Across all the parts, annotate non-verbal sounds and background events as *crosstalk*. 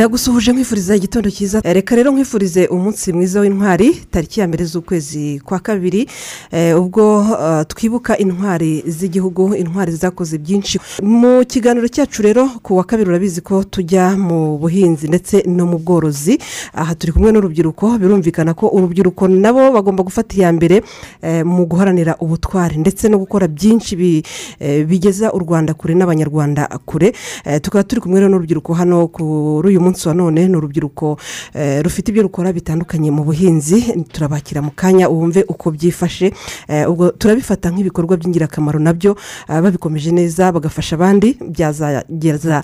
ndagusuhuje nkwifuriza igitondo cyiza. Reka rero nkwifurize umunsi mwiza w'intwari tariki ya mbere z'ukwezi kwa kabiri. Ubwo twibuka intwari z'igihugu intwari zakoze byinshi. Mu kiganiro cyacu rero ku wa kabiri urabizi ko tujya mu buhinzi ndetse no mu bworozi. Aha turi kumwe n'urubyiruko birumvikana ko urubyiruko nabo bagomba gufata iya mbere mu guharanira ubutwari ndetse no gukora byinshi bigeza u rwanda kure n'abanyarwanda kure. Tukaba turi kumwe n'urubyiruko hano kuri uyu munsi wa none ni urubyiruko rufite ibyo rukora bitandukanye mu buhinzi turabakira mu kanya wumve uko byifashe ubwo turabifata nk'ibikorwa by'ingirakamaro na byo babikomeje neza bagafasha abandi byazageza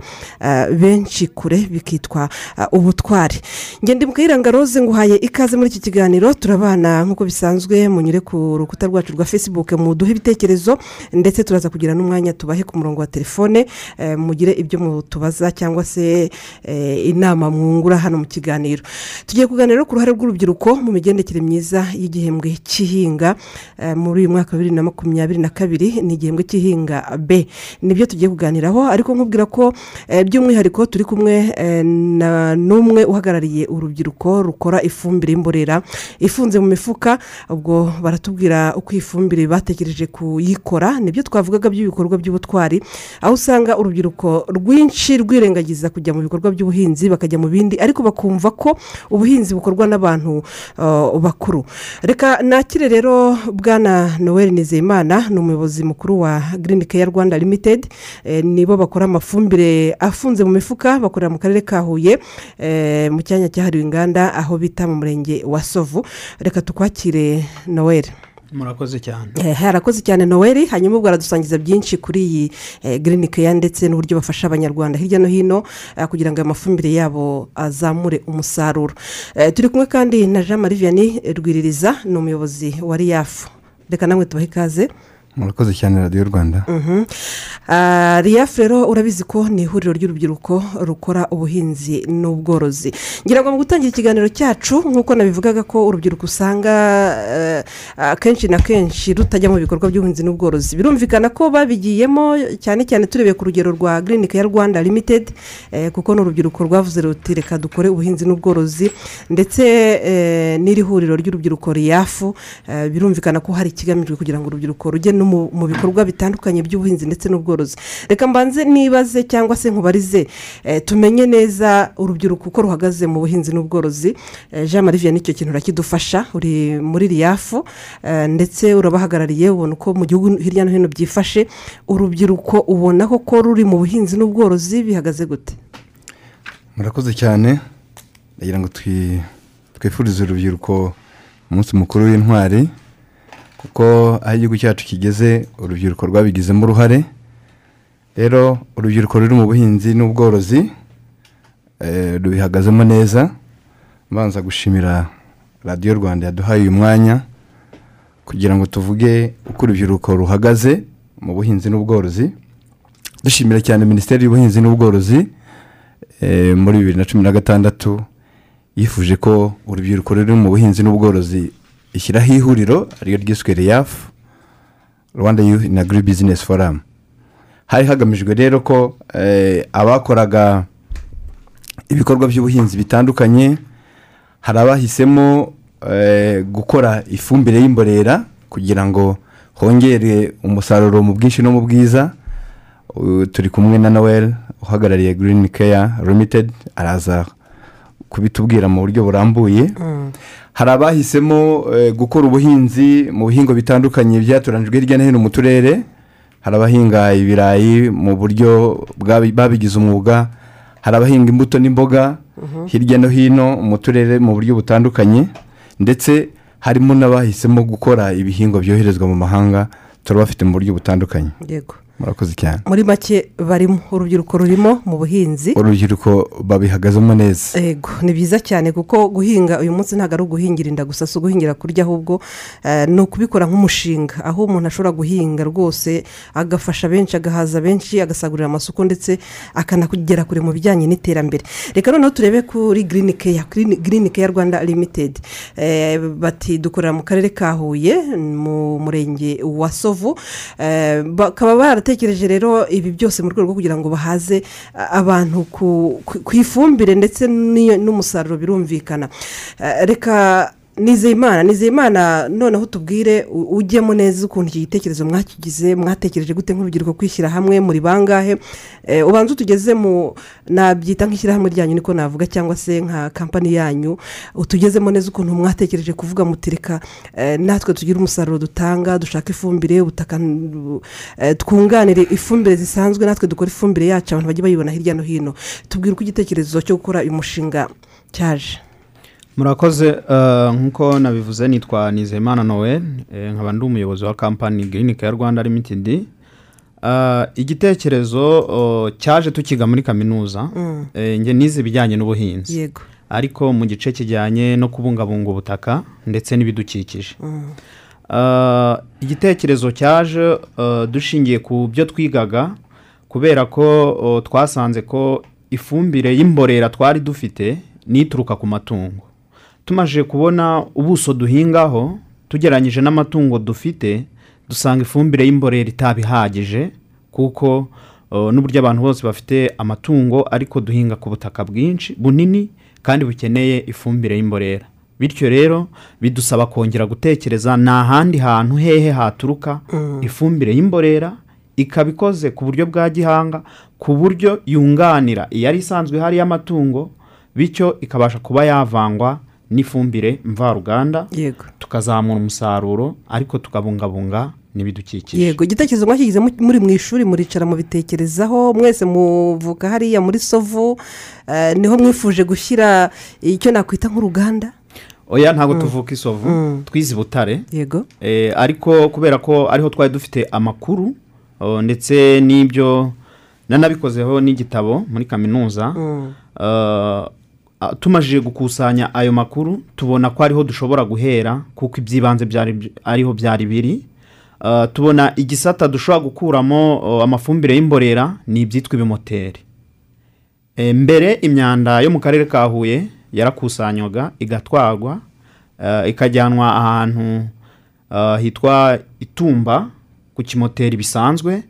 benshi kure bikitwa ubutwari. Ngende mukayiranga rose nguhaye ikaze muri iki kiganiro turabana nk'uko bisanzwe munyure ku rukuta rwacu rwa facebook muduhe ibitekerezo ndetse turaza kugira n'umwanya tubahe ku murongo wa telefone mugire ibyo mutubaza cyangwa se inama mwungura hano mu kiganiro. Tugiye kuganira ku ruhare rw'urubyiruko mu migendekere myiza y'igihembwe cy'ihinga muri uyu mwaka wa bibiri na makumyabiri na kabiri ni igihembwe cy'ihinga b. Nibyo tugiye kuganiraho ariko nkubwira ko by'umwihariko turi kumwe n'umwe uhagarariye urubyiruko rukora ifumbire y'imborera ifunze mu mifuka ubwo baratubwira uko iyi fumbire batekereje kuyikora. Nibyo twavugaga by'ibikorwa by'ubutwari aho usanga urubyiruko rwinshi rwirengagiza kujya mu bikorwa by'ubuhinzi bakajya mu bindi ariko bakumva ko ubuhinzi bukorwa n'abantu bakuru. Reka nakire rero bwana noel nizeyimana ni umuyobozi mukuru wa girini keya rwanda limitedi nibo bakora amafumbire afunze mu mifuka bakorera mu karere ka huye mu cyanya cyahariwe inganda aho bita mu murenge wa sovu. Reka tukwakire noel. Murakoze cyane. Harakoze cyane noel. Hanyuma ubwo aradusangiza byinshi kuri iyi girini keya ndetse n'uburyo bafasha abanyarwanda hirya no hino kugira ngo ayo mafumbire yabo azamure umusaruro. Turi kumwe kandi na jean marie vianney rwiririza ni umuyobozi wa riyafu reka namwe tubahe ikaze. Murakoze cyane radiyo rwanda. Riyafu rero urabizi ko ni ihuriro ry'urubyiruko rukora ubuhinzi n'ubworozi. Ngira ngo mu gutangira ikiganiro cyacu nk'uko nabivugaga ko urubyiruko usanga akenshi na kenshi rutajya mu bikorwa by'ubuhinzi n'ubworozi. Birumvikana ko babigiyemo cyane cyane turebeye ku rugero rwa girini keya rwanda limitedi kuko ni urubyiruko rwavuze ruti reka dukore ubuhinzi n'ubworozi. Ndetse n'iri huriro ry'urubyiruko riyafu birumvikana ko hari ikigamijwe kugira ngo urubyiruko rujye mu bikorwa bitandukanye by'ubuhinzi ndetse n'ubworozi. Reka mbanze nibaze cyangwa se nkubarize tumenye neza urubyiruko uko ruhagaze mu buhinzi n'ubworozi. Jean marie vianney ni cyo kintu urakidufasha uri muri riyafu ndetse urabahagarariye ubona uko mu gihugu hirya no hino byifashe. Urubyiruko ubona ko ruri mu buhinzi n'ubworozi bihagaze gute? Murakoze cyane. Ndagira ngo twifurize urubyiruko umunsi mukuru w'intwari. Kuko aho igihugu cyacu kigeze urubyiruko rwabigizemo uruhare. Rero urubyiruko ruri mu buhinzi n'ubworozi rubihagazemo neza. Mbanza gushimira radiyo rwanda yaduhaye uyu mwanya kugira ngo tuvuge uko urubyiruko ruhagaze mu buhinzi n'ubworozi. Dushimira cyane minisiteri y'ubuhinzi n'ubworozi muri bibiri na cumi na gatandatu yifuje ko urubyiruko ruri mu buhinzi n'ubworozi ishyiraho ihuriro ariyo ryiswe riyafu rwanda yuhi na guri bizinesi foramu hari hagamijwe rero ko abakoraga ibikorwa by'ubuhinzi bitandukanye hari abahisemo gukora ifumbire y'imborera kugira ngo hongere umusaruro mu bwinshi no mu bwiza. Turi kumwe na noel uhagarariye girini keya limitedi araza kubitubwira mu buryo burambuye. Hari abahisemo gukora ubuhinzi mu bihingo bitandukanye byatoranijwe hirya no hino mu turere. Hari abahinga ibirayi mu buryo babigize umwuga. Hari abahinga imbuto n'imboga hirya no hino mu turere mu buryo butandukanye. Ndetse harimo n'abahisemo gukora ibihingwa byoherezwa mu mahanga turabafite mu buryo butandukanye. Yego. Murakoze cyane. Muri make barimo urubyiruko rurimo mu buhinzi. Urubyiruko babihagazemo neza. Yego ni byiza cyane kuko guhinga uyu munsi ntabwo ari uguhingira inda gusa si uguhingira kurya ahubwo ni ukubikora nk'umushinga. Aho umuntu ashobora guhinga rwose agafasha benshi agahaza benshi agasagurira amasoko ndetse akanagera kure mu bijyanye n'iterambere. Reka noneho turebe kuri girini keya girini keya rwanda limitedi bati dukorera mu karere ka huye mu murenge wa sovu. Bakaba baratekereje batekereje rero ibi byose mu rwego rwo kugira ngo bahaze abantu ku- ifumbire ndetse n'umusaruro birumvikana. Reka nizeyimana nizeyimana noneho tubwire ujyemo neza ukuntu iki gitekerezo mwakigize mwatekereje gute nk'urubyiruko kwishyira hamwe muri bangahe? Eh, ubanza utugeze mu nabyita nk'ishyirahamwe ryanyu niko navuga cyangwa se nka kampani yanyu utugezemo neza ukuntu mwatekereje kuvuga muti reka eh, natwe tugire umusaruro dutanga dushaka ifumbire ubutaka eh, twunganire ifumbire zisanzwe natwe dukora ifumbire yacu abantu bajye bayibona hirya no hino. Tubwire uko igitekerezo cyo gukora uyu mushinga cyaje. Murakoze eh, nk'uko nabivuze nitwa nizeyimana noel eh, nkaba ndi umuyobozi wa kampani girinike ya rwanda limitedi Eh, igitekerezo cyaje tukiga muri kaminuza Eh, njye nize ibijyanye n'ubuhinzi. Ariko mu gice kijyanye no kubungabunga ubutaka ndetse n'ibidukikije. Eh, igitekerezo cyaje dushingiye ku byo twigaga kubera ko twasanze ko ifumbire y'imborera twari dufite n'ituruka ku matungo. Tumaze kubona ubuso duhingaho tugereranyije n'amatungo dufite dusanga ifumbire y'imborera itaba ihagije kuko n'uburyo abantu bose bafite amatungo ariko duhinga ku butaka bwinshi bunini kandi bukeneye ifumbire y'imborera. Bityo rero bidusaba kongera gutekereza ni ahandi hantu hehe haturuka ifumbire y'imborera ikaba ikoze ku buryo bwa gihanga ku buryo yunganira iyari isanzwe ihari y'amatungo bityo ikabasha kuba yavangwa n'ifumbire mvaruganda tukazamura umusaruro ariko tukabungabunga n'ibidukikije. Yego igitekerezo mwashyize mu- muri mu ishuri muricara mubitekerezaho mwese muvuka hariya muri sovu eh, ni ho mwifuje gushyira icyo nakwita nk'uruganda? Oya ntabwo tuvuka isovu twize i butare. Yego. Eh, ariko kubera ko ariho twari dufite amakuru ndetse n'ibyo nanabikozeho n'igitabo muri kaminuza Eh, ah, tumajije gukusanya ayo makuru tubona ko ariho dushobora guhera kuko iby'ibanze ariho byari biri. Eh, tubona igisata dushobora gukuramo oh, amafumbire y'imborera ni ibyitwa ibimoteri. E, mbere imyanda yo mu karere ka huye yarakusanywaga igatwarwa eh, ikajyanwa ahantu eh, hitwa itumba ku kimoteri bisanzwe eh,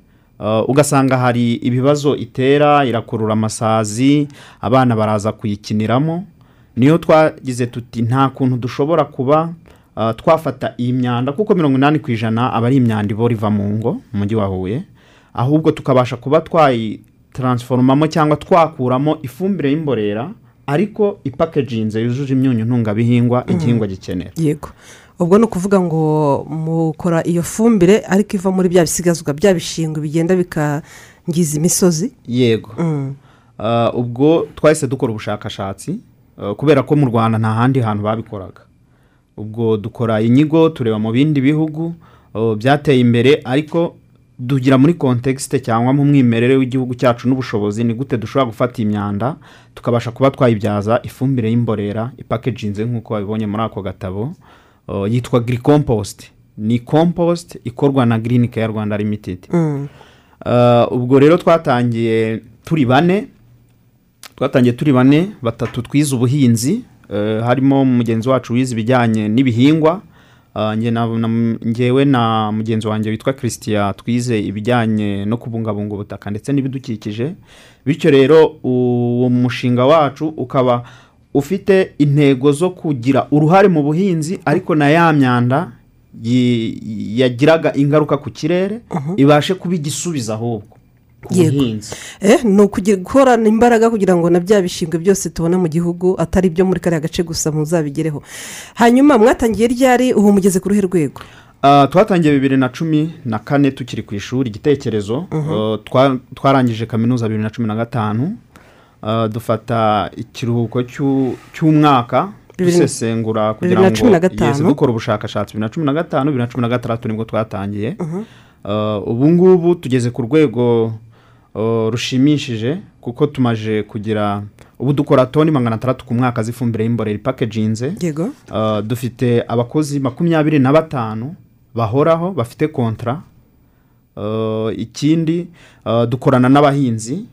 ugasanga hari ibibazo itera irakurura amasazi abana baraza kuyikiniramo. Niyo twagize tuti nta kuntu dushobora kuba eh, twafata iyi myanda kuko mirongo inani ku ijana aba ari imyanda ibora iva mu ngo mu mujyi wa huye. Ahubwo tukabasha kuba twayitaransforomamo cyangwa twakuramo ifumbire y'imborera ariko ipakeginze yujuje imyunyu ntungabihingwa igihingwa gikenera. Yego. Ubwo ni ukuvuga ngo mukora iyo fumbire ariko iva muri bya bisigazwa bya bishingwe bigenda bikangiza imisozi. Yego. Mm. Uh, ubwo twahise dukora ubushakashatsi uh, kubera ko mu rwanda nta handi hantu babikoraga. Ubwo dukora inyigo tureba mu bindi bihugu uh, byateye imbere ariko dugira muri kontekisite cyangwa mu mwimerere w'igihugu cyacu n'ubushobozi ni gute dushobora gufata imyanda tukabasha kuba twayibyaza ifumbire y'imborera ipakeginze nk'uko wabibonye muri ako gatabo. Yitwa girikomposite ni komposite ikorwa na girini keya rwanda limitedi Mm. Uh, ubwo rero twatangiye turi bane twatangiye turi bane batatu twize ubuhinzi uh, harimo mugenzi wacu wize ibijyanye n'ibihingwa na- njyewe na mugenzi wanjye witwa christian twize ibijyanye no kubungabunga ubutaka ndetse n'ibidukikije. Bityo rero uwo mushinga wacu ukaba ufite intego zo kugira uruhare mu buhinzi ariko na ya myanda yagiraga ingaruka ku kirere ibashe kuba igisubizo ahubwo ku buhinzi. Eh, ni ukugira gukorana imbaraga kugira ngo na bya bishingwe byose tubona mu gihugu atari ibyo muri kariya gace gusa muzabigereho hanyuma mwatangiye ryari ubu mugeze ku ruhe rwego? Ah, twatangiye bibiri na cumi na kane tukiri ku ishuri igitekerezo Ah, twa- twarangije kaminuza bibiri na cumi na gatanu dufata ikiruhuko cy'u- cy'umwaka dusesengura kugira ngo yese dukora ubushakashatsi. Bibiri na cumi na gatanu bibiri na cumi na gatandatu ni bwo twatangiye. Ah, ubu ngubu tugeze ku rwego ah, rushimishije kuko tumaje kugira ubu dukora toni magana atandatu ku mwaka z'ifumbire y'imborera ipakeginze dufite abakozi makumyabiri na batanu bahoraho bafite kontra. Uh, ikindi dukorana n'abahinzi. eh,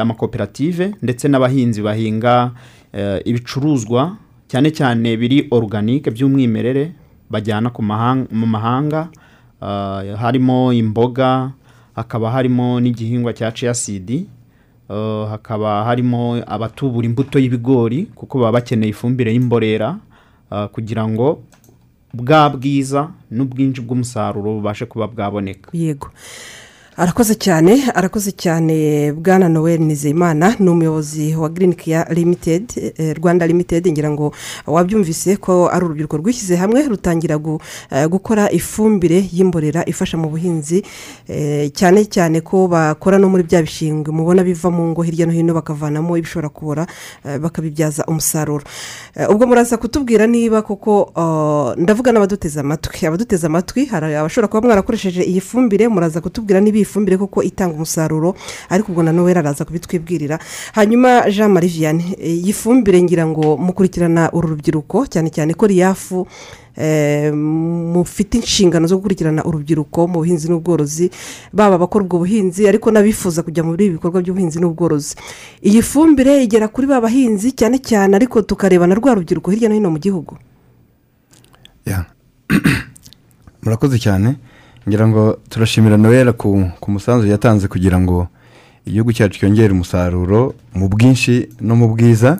amakoperative ndetse n'abahinzi bahinga eh, ibicuruzwa cyane cyane biri oruganike by'umwimerere bajyana mu mahanga uh, harimo imboga hakaba harimo n'igihingwa cya ceyasidi hakaba harimo abatubura imbuto y'ibigori kuko baba bakeneye ifumbire y'imborera kugira ngo bwa bwiza n'ubwinshi bw'umusaruro bubashe kuba bwaboneka. Yego. Arakoze cyane arakoze cyane bwana noel nizeyimana ni umuyobozi wa girini keya limitedi eh, rwanda limitedi ngira ngo wabyumvise ko ari urubyiruko rwishyize hamwe rutangira eh, gukora ifumbire y'imborera ifasha mu buhinzi eh, cyane cyane ko bakora no muri bya bishingwe mubona biva mu ngo hirya no hino bakavanamo ibishobora kubora bakabibyaza umusaruro. Ubwo muraza kutubwira niba koko ah, ndavuga n'abaduteze amatwi. Abaduteze amatwi hari abashobora kuba mwarakoresheje iyi fumbire muraza kutubwira niba iyi fumbire koko itanga umusaruro ariko ubwo na noel araza kubitwibwirira. Hanyuma jean marie vianney eh, iyi fumbire ngira ngo mukurikirana uru rubyiruko cyane cyane ko riyafu eh, mufite inshingano zo gukurikirana urubyiruko mu buhinzi n'ubworozi baba abakora ubwo buhinzi ariko n'abifuza kujya muri ibi bikorwa by'ubuhinzi n'ubworozi. Iyi fumbire igera kuri ba bahinzi cyane cyane ariko tukareba na rwa rubyiruko hirya no hino mu gihugu. *clears throat* Murakoze cyane. Ngira ngo turashimira noel ku ku musanzu yatanze kugira ngo igihugu cyacu cyongere umusaruro mu bwinshi no mu bwiza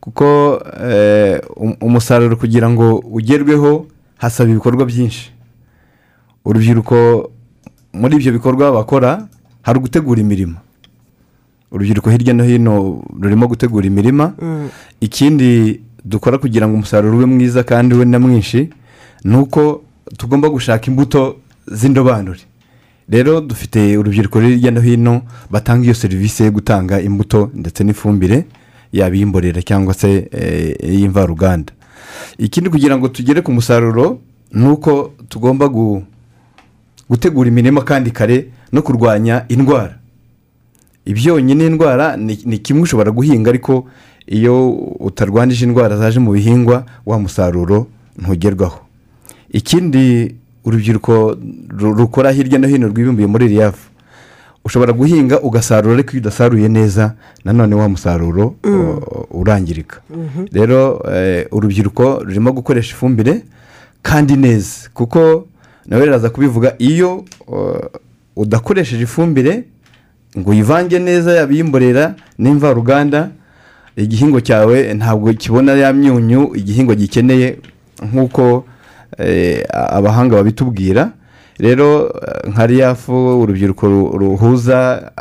kuko eh, um- umusaruro kugira ngo ugerweho hasaba ibikorwa byinshi. Urubyiruko muri ibyo bikorwa bakora hari ugutegura imirimo urubyiruko hirya no hino rurimo gutegura imirima. Ikindi dukora kugira ngo umusaruro ube mwiza kandi ube na mwinshi ni uko tugomba gushaka imbuto z'indobanure rero dufite urubyiruko hirya no hino batanga iyo serivisi yo gutanga imbuto ndetse n'ifumbire yaba iy'imborera cyangwa se eh, iy'imvaruganda. Ikindi kugira ngo tugere ku musaruro ni uko tugomba gu- gutegura imirima kandi kare no kurwanya indwara. Ibyonnyi n'indwara ni kimwe ushobora guhinga ariko iyo utarwanije indwara zaje mu bihingwa wa musaruro ntugerwaho. Ikindi urubyiruko ru- rukora hirya no hino rwibumbiye muri riyafu ushobora guhinga ugasarura ariko iyo udasaruye neza nanone wa musaruro uh, urangirika. Rero eh, urubyiruko rurimo gukoresha ifumbire kandi neza. Kuko nawe riraza kubivuga iyo uh, udakoresheje ifumbire ngo uyivange neza yaba iy'imborera n'imvaruganda igihingwa cyawe ntabwo kibona ya myunyu igihingwa gikeneye nk'uko eh, abahanga babitubwira. Rero eh, nka riyafu urubyiruko ru- ruhuza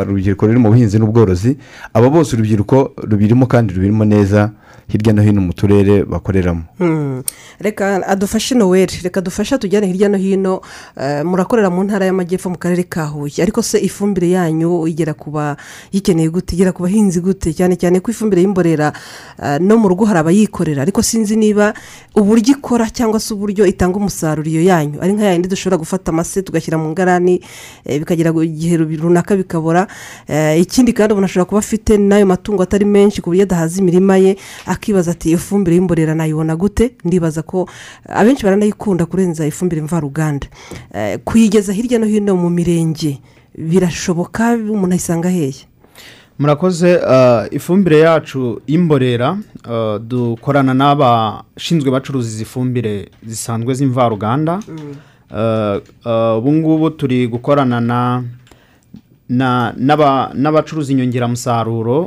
urubyiruko ruri mu buhinzi n'ubworozi aba bose urubyiruko rubirimo kandi rubirimo neza hirya no hino mu turere bakoreramo. Hmm. reka adufashe noweli reka dufashe tujyane hirya no hino eh, murakorera mu ntara y'amajyepfo mu karere ka huye. Ariko se ifumbire yanyu igera ku bayikeneye gute? Igera ku bahinzi gute? Cyane cyane ko ifumbire y'imborera eh, no mu rugo hari abayikorera. Ariko sinzi niba uburyo ikora cyangwa se uburyo itanga umusaruro iyo yanyu. Ari nka yayindi dushobora gufata amase tugashyira mu ngarani eh, bikagera igihe runaka bikabora. Ikindi kandi umuntu ashobora kuba afite n'ayo matungo atari menshi ku buryo adahaza imirima ye akibaza ati iyo fumbire y'imborera nayibona gute? Ndibaza ko eh, abenshi baranayikunda kurenza ifumbire mvaruganda. Eh, kuyigeza hirya no hino mu mirenge birashoboka umuntu ayisanga hehe murakoze uh, ifumbire yacu y'imborera uh, dukorana n'abashinzwe bacuruza izi fumbire zisanzwe z'imvaruganda. Uh, ubu ngubu turi gukorana na na- n'aba- n'abacuruza inyongeramusaruro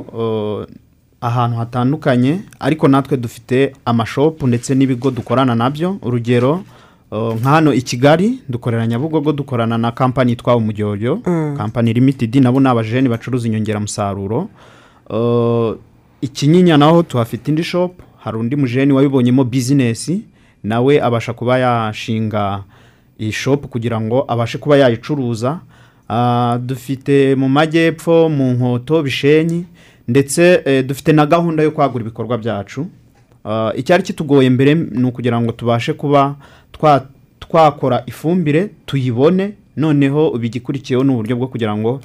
ahantu hatandukanye ariko natwe dufite amashopu ndetse n'ibigo dukorana na byo. Urugero uh, nka hano i kigali dukorera nyabugogo dukorana na kampani yitwa umujyoyo kampani limitedi nabo ni abajeni bacuruza inyongeramusaruro. Uh, ikinyinya naho tuhafite indi shopu hari undi mujeni wabibonyemo bizinesi nawe abasha kuba yashinga iyi shopu kugira ngo abashe kuba yayicuruza. Ah, dufite mu majyepfo mu nkoto bishenyi ndetse eh, dufite na gahunda yo kwagura ibikorwa byacu. Ah, icyari kitugoye mbere ni ukugira ngo tubashe kuba twa- twakora ifumbire tuyibone. Noneho ubu igikurikiyeho ni uburyo bwo kugira ngo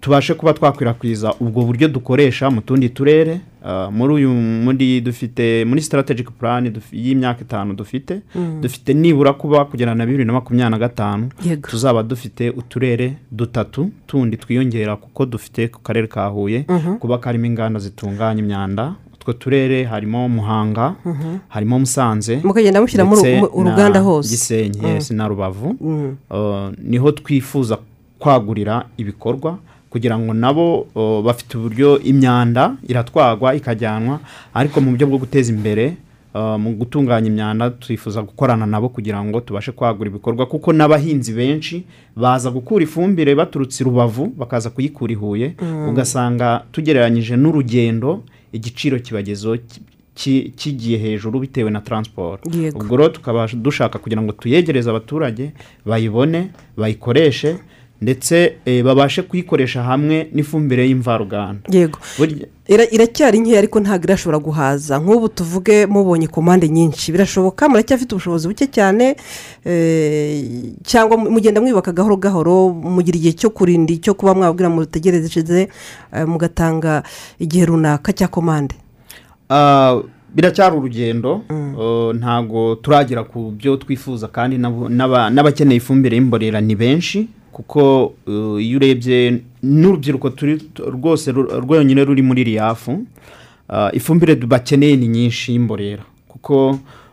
tubashe kuba twakwirakwiza ubwo buryo dukoresha mu tundi turere Ah, muri uyu muri dufite muri strategic plan duf- y'imyaka itanu dufite dufite nibura kuba kugera na bibiri na makumyabiri na gatanu tuzaba dufite uturere dutatu tundi twiyongera kuko dufite ku karere ka huye kuba karimo inganda zitunganya imyanda utwo turere harimo muhanga harimo musanze mukagenda mushyiramo uruganda hose. Gisenyi Mm. na rubavu. Mm. Uh, ni ho twifuza kwagurira ibikorwa kugira ngo nabo bafite uburyo imyanda iratwagwa ikajyanwa ariko mu buryo bwo guteza imbere mu gutunganya imyanda twifuza gukorana nabo kugira ngo tubashe kwagura ibikorwa kuko n'abahinzi benshi baza gukura ifumbire baturutse i rubavu bakaza kuyikura i huye ugasanga tugereranyije n'urugendo igiciro kibagezeho ki- ki- kigiye hejuru bitewe na taransiporo ubwo rero tukaba dushaka kugira ngo tuyegereze abaturage bayibone bayikoreshe ndetse eh, babashe kuyikoresha hamwe n'ifumbire y'imvaruganda. Yego. Iracyari nkeya ariko ntabwo irashobora guhaza. Nk'ubu tuvuge mubonye komande nyinshi. Birashoboka muracyafite ubushobozi buke cyane eh, cyangwa mu- mugenda mwubaka gahoro gahoro mugira igihe cyo kurinda icyo kuba mwabwira mutegereze eh, mugatanga igihe runaka cya komande. Ah, biracyari urugendo. Uh, ntabwo turagera ku byo twifuza kandi n'abakeneye ifumbire y'imborera ni benshi. Kuko uh, iyo urebye n'urubyiruko turi rwose rwonyine ruri muri riyafu ah, ifumbire bakeneye ni nyinshi y'imborera. Kuko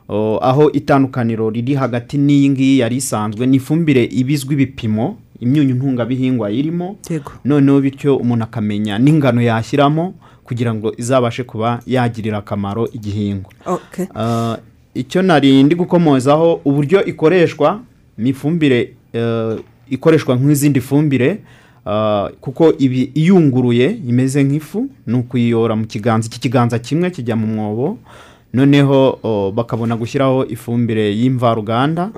uh, aho itandukaniro riri hagati n'iyi ngiyi yari isanzwe ni ifumbire ibizwi ibipimo imyunyu ntungabihingwa irimo. Noneho bityo umuntu akamenya n'ingano yashyiramo kugira ngo izabashe kuba yagirira akamaro igihingwa. Okay. Icyo nari ndi gukomozaho uburyo ikoreshwa ni ifumbire eh, ikoreshwa nk'izindi fumbire ah, kuko ibi iyunguruye imeze nk'ifu ni ukuyiyora mu kiganza. Iki kiganza kimwe kijya mu mwobo noneho oh, bakabona gushyiraho ifumbire y'imvaruganda.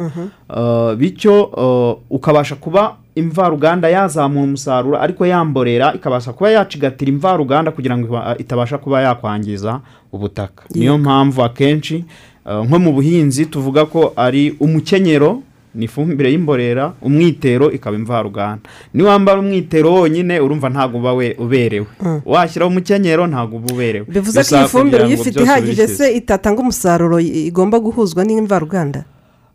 Ah, bityo oh, ukabasha kuba imvaruganda yazamura umusaruro ariko yamborera ikabasha kuba yacigatira imvaruganda kugira ngo itabasha kuba yakwangiza ubutaka. Niyo mpamvu akenshi uh, nko mu buhinzi tuvuga ko ari umukenyero ni ifumbire y'imborera umwitero ikaba imvaruganda. Niwambara umwitero wonyine urumva ntabwo uba we uberewe. Washyiraho umukenyero ntabwo uba uberewe. Bivuze ko iyi fumbire uyifite ihagije se itatanga umusaruro igomba guhuzwa n'imvaruganda?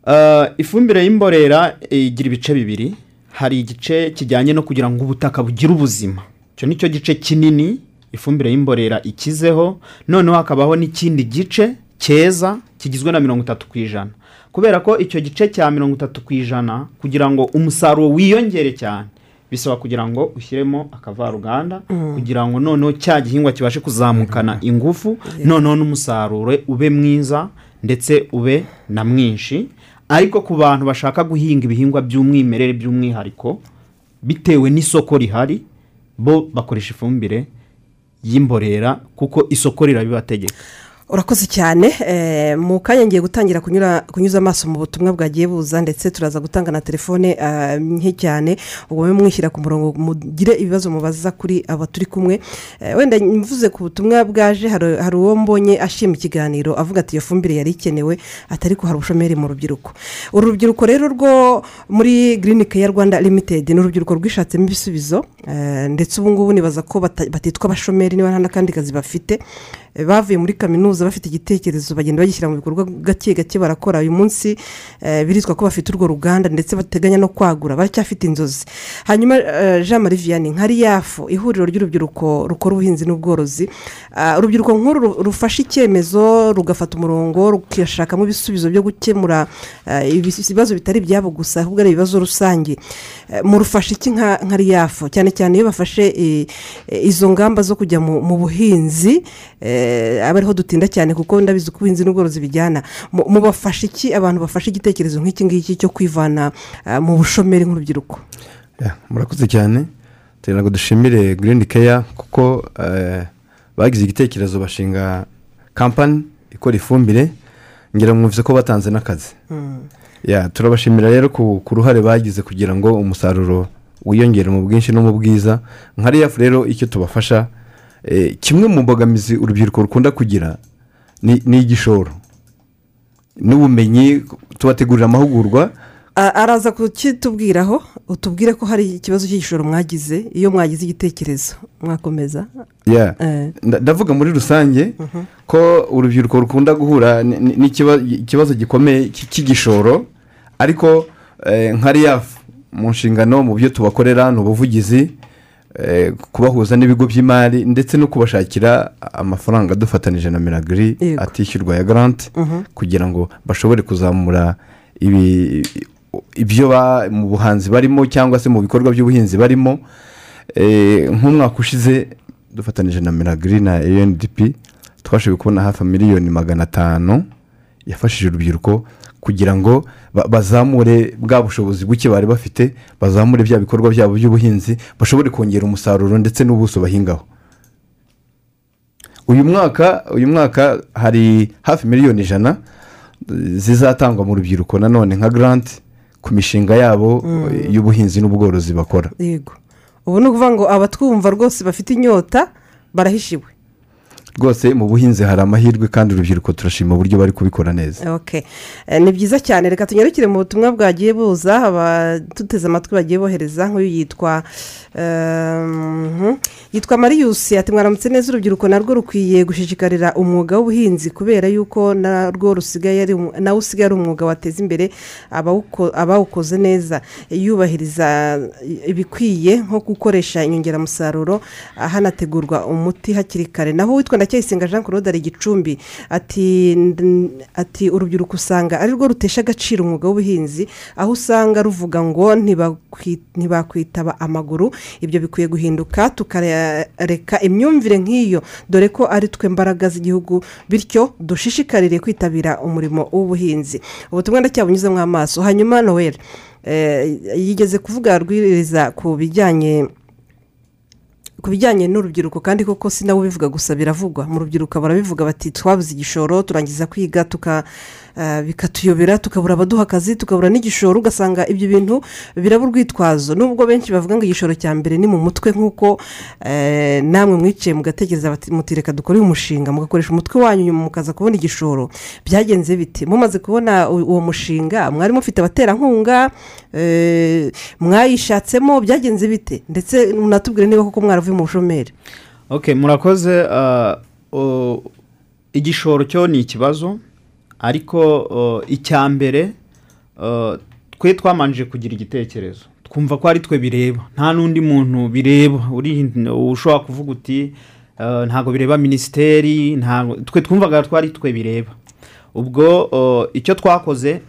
Uh, ifumbire y'imborera eh, igira ibice bibiri. Hari igice kijyanye no kugira ngo ubutaka bugire ubuzima. Icyo ni cyo gice kinini ifumbire y'imborera ikizeho. Noneho hakabaho n'ikindi gice cyeza kigizwe na mirongo itatu ku ijana. Kubera ko icyo gice cya mirongo itatu ku ijana kugira ngo umusaruro wiyongere cyane. Bisaba kugira ngo ushyiremo akavaruganda kugira ngo noneho cya gihingwa kibashe kuzamukana ingufu noneho n'umusaruro ube mwiza ndetse ube na mwinshi. Ariko ku bantu bashaka guhinga ibihingwa by'umwimerere by'umwihariko bitewe n'isoko rihari bo bakoresha ifumbire y'imborera kuko isoko rirabibategeka. Urakoze cyane. Eh, mu kanya ngiye gutangira kunyuza amaso mu butumwa bwagiye buza ndetse turaza gutanga na telefone ah, nke cyane. Ubwo mube mwishyira ku murongo mugire ibibazo mubaza kuri aba turi kumwe. Eh, wenda mvuze ku butumwa bwaje hari uwo mbonye ashima ikiganiro avuga ati iyo fumbire yari ikenewe atari ko hari ubushomeri mu rubyiruko. Uru rubyiruko rero rwo muri girinike ya rwanda limitedi ni urubyiruko rwishatsemo ibisubizo. Eh, ndetse ubu ngubu nibaza ko batitwa abashomeri niba nta n'akandi kazi bafite. Eh, bavuye muri kaminuza bafite igitekerezo bagenda bagishyira mu bikorwa gake gake barakora. Uyu munsi eh, birizwa ko bafite urwo ruganda ndetse bateganya no kwagura baracyafite inzozi. Hanyuma eh, jean marie vianney nka riyafu ihuriro ry'urubyiruko rukora ubuhinzi n'ubworozi. Ah, urubyiruko nk'uru ru- rufashe icyemezo rugafata umurongo rukashakamo ibisubizo byo gukemura eh, ibibazo bitari ibyabo gusa ahubwo ari ibibazo rusange. Murufashe iki nka riyafu cyane cyane iyo bafashe izo ngamba zo kujya mu buhinzi aba ariho dutinda cyane kuko ndabizi ko ubuhinzi n'ubworozi bijyana. Mu- mubafashe iki? Abantu bafashe igitekerezo nk'iki ngiki cyo kwivana ah, mu bushomeri nk'urubyiruko. Murakoze cyane. Ngo dushimire girini keya kuko eh, bagize igitekerezo bashinga kampani ikora ifumbire ngira ngo ko batanze n'akazi. Ya, turabashimira rero ku ruhare bagize kugira ngo umusaruro wiyongere mu bwinshi no mu bwiza. Nka riyafu rero icyo tubafasha kimwe mu mbogamizi urubyiruko rukunda kugira ni igishoro. N'ubumenyi tubategurira amahugurwa. Araza kukitubwiraho utubwire ko hari ikibazo cy'igishoro mwagize iyo mwagize igitekerezo mwakomeza. Eh. nda- ndavuga muri rusange ko urubyiruko rukunda guhura n'ikibazo gikomeye cy- cy'igishoro ariko eh, nka riyafu mu nshingano mu byo tubakorera ni ubuvugizi. eh, kubahuza n'ibigo by'imari ndetse no kubashakira amafaranga dufatanije na minagiri Yego. atishyurwa ya garanti kugira ngo bashobore kuzamura ibi- ibyo ba- mu buhanzi barimo cyangwa se mu bikorwa by'ubuhinzi barimo Eh, nk'umwaka ushize dufatanije na minagiri na UNDP twashoboye kubona hafi miliyoni magana atanu yafashije urubyiruko kugira ngo ba- bazamure bwa bushobozi buke bari bafite bazamure bya bikorwa byabo by'ubuhinzi bashobore kongera umusaruro ndetse n'ubuso bahingaho. Uyu mwaka uyu mwaka hari hafi miliyoni ijana zizatangwa mu rubyiruko. Nanone nka garanti ku mishinga yabo eh, y'ubuhinzi n'ubworozi bakora. Ubu ni ukuvuga ngo abatwumva rwose bafite inyota barahishiwe. Rwose mu buhinzi hari amahirwe kandi urubyiruko turashima uburyo bari kubikora neza. Eh, ni byiza cyane. Reka tunyarukire mu butumwa bwagiye buza abaduteze amatwi bagiye bohereza nk'uyu yitwa ehm, yitwa mariyusi ati mwaramutse neza urubyiruko narwo rukwiye gushishikarira umwuga w'ubuhinzi kubera yuko narwo rusigaye nawe usigaye ari umwuga wateza imbere abawuko- abawukoze neza. Yubahiriza ibikwiye nko gukoresha inyongeramusaruro hanategurwa umuti hakiri kare. Naho witwa ndacyayisenga jean claude ari gicumbi. Ati "Nd- ati urubyiruko usanga ari rwo rutesha agaciro umwuga w'ubuhinzi aho usanga ruvuga ngo ntibakwi- ntibakwitaba amaguru ibyo bikwiye guhinduka tukareka imyumvire nk'iyo. Dore ko ari twe mbaraga z'igihugu bityo dushishikarire kwitabira umurimo w'ubuhinzi. Ubutumwa ndacyabunyuzemo amaso. Hanyuma noel eh, yigeze kuvuga rwiriza ku bijyanye ku bijyanye n'urubyiruko kandi koko si nawe ubivuga gusa biravugwa. Mu rubyiruko barabivuga bati twabuze igishoro turangiza kwiga tuka bikatuyobera tukabura abaduha akazi tukabura n'igishoro ugasanga ibyo bintu biraba urwitwazo. Nubwo benshi bavuga ngo igishoro cya mbere ni mu mutwe nk'uko eh, namwe mwicaye mugatekereza bati muti reka dukore uyu mushinga. Mugakoresha umutwe wanyu nyuma mukaza kubona igishoro. Byagenze bite mumaze kubona uwo mushinga mwari mufite abaterankunga eh, mwayishatsemo byagenze bite ndetse munatubwire niba koko mwaravuye mu bushomeri. Murakoze igishoro cyo ni ikibazo. Ariko icya mbere twe twamanje kugira igitekerezo. Twumva ko ari twe bireba. Nta n'undi muntu bireba. Uri ushobora kuvuga uti ntabwo bireba minisiteri twe twumvaga ko ari twe bireba. Ubwo icyo twakoze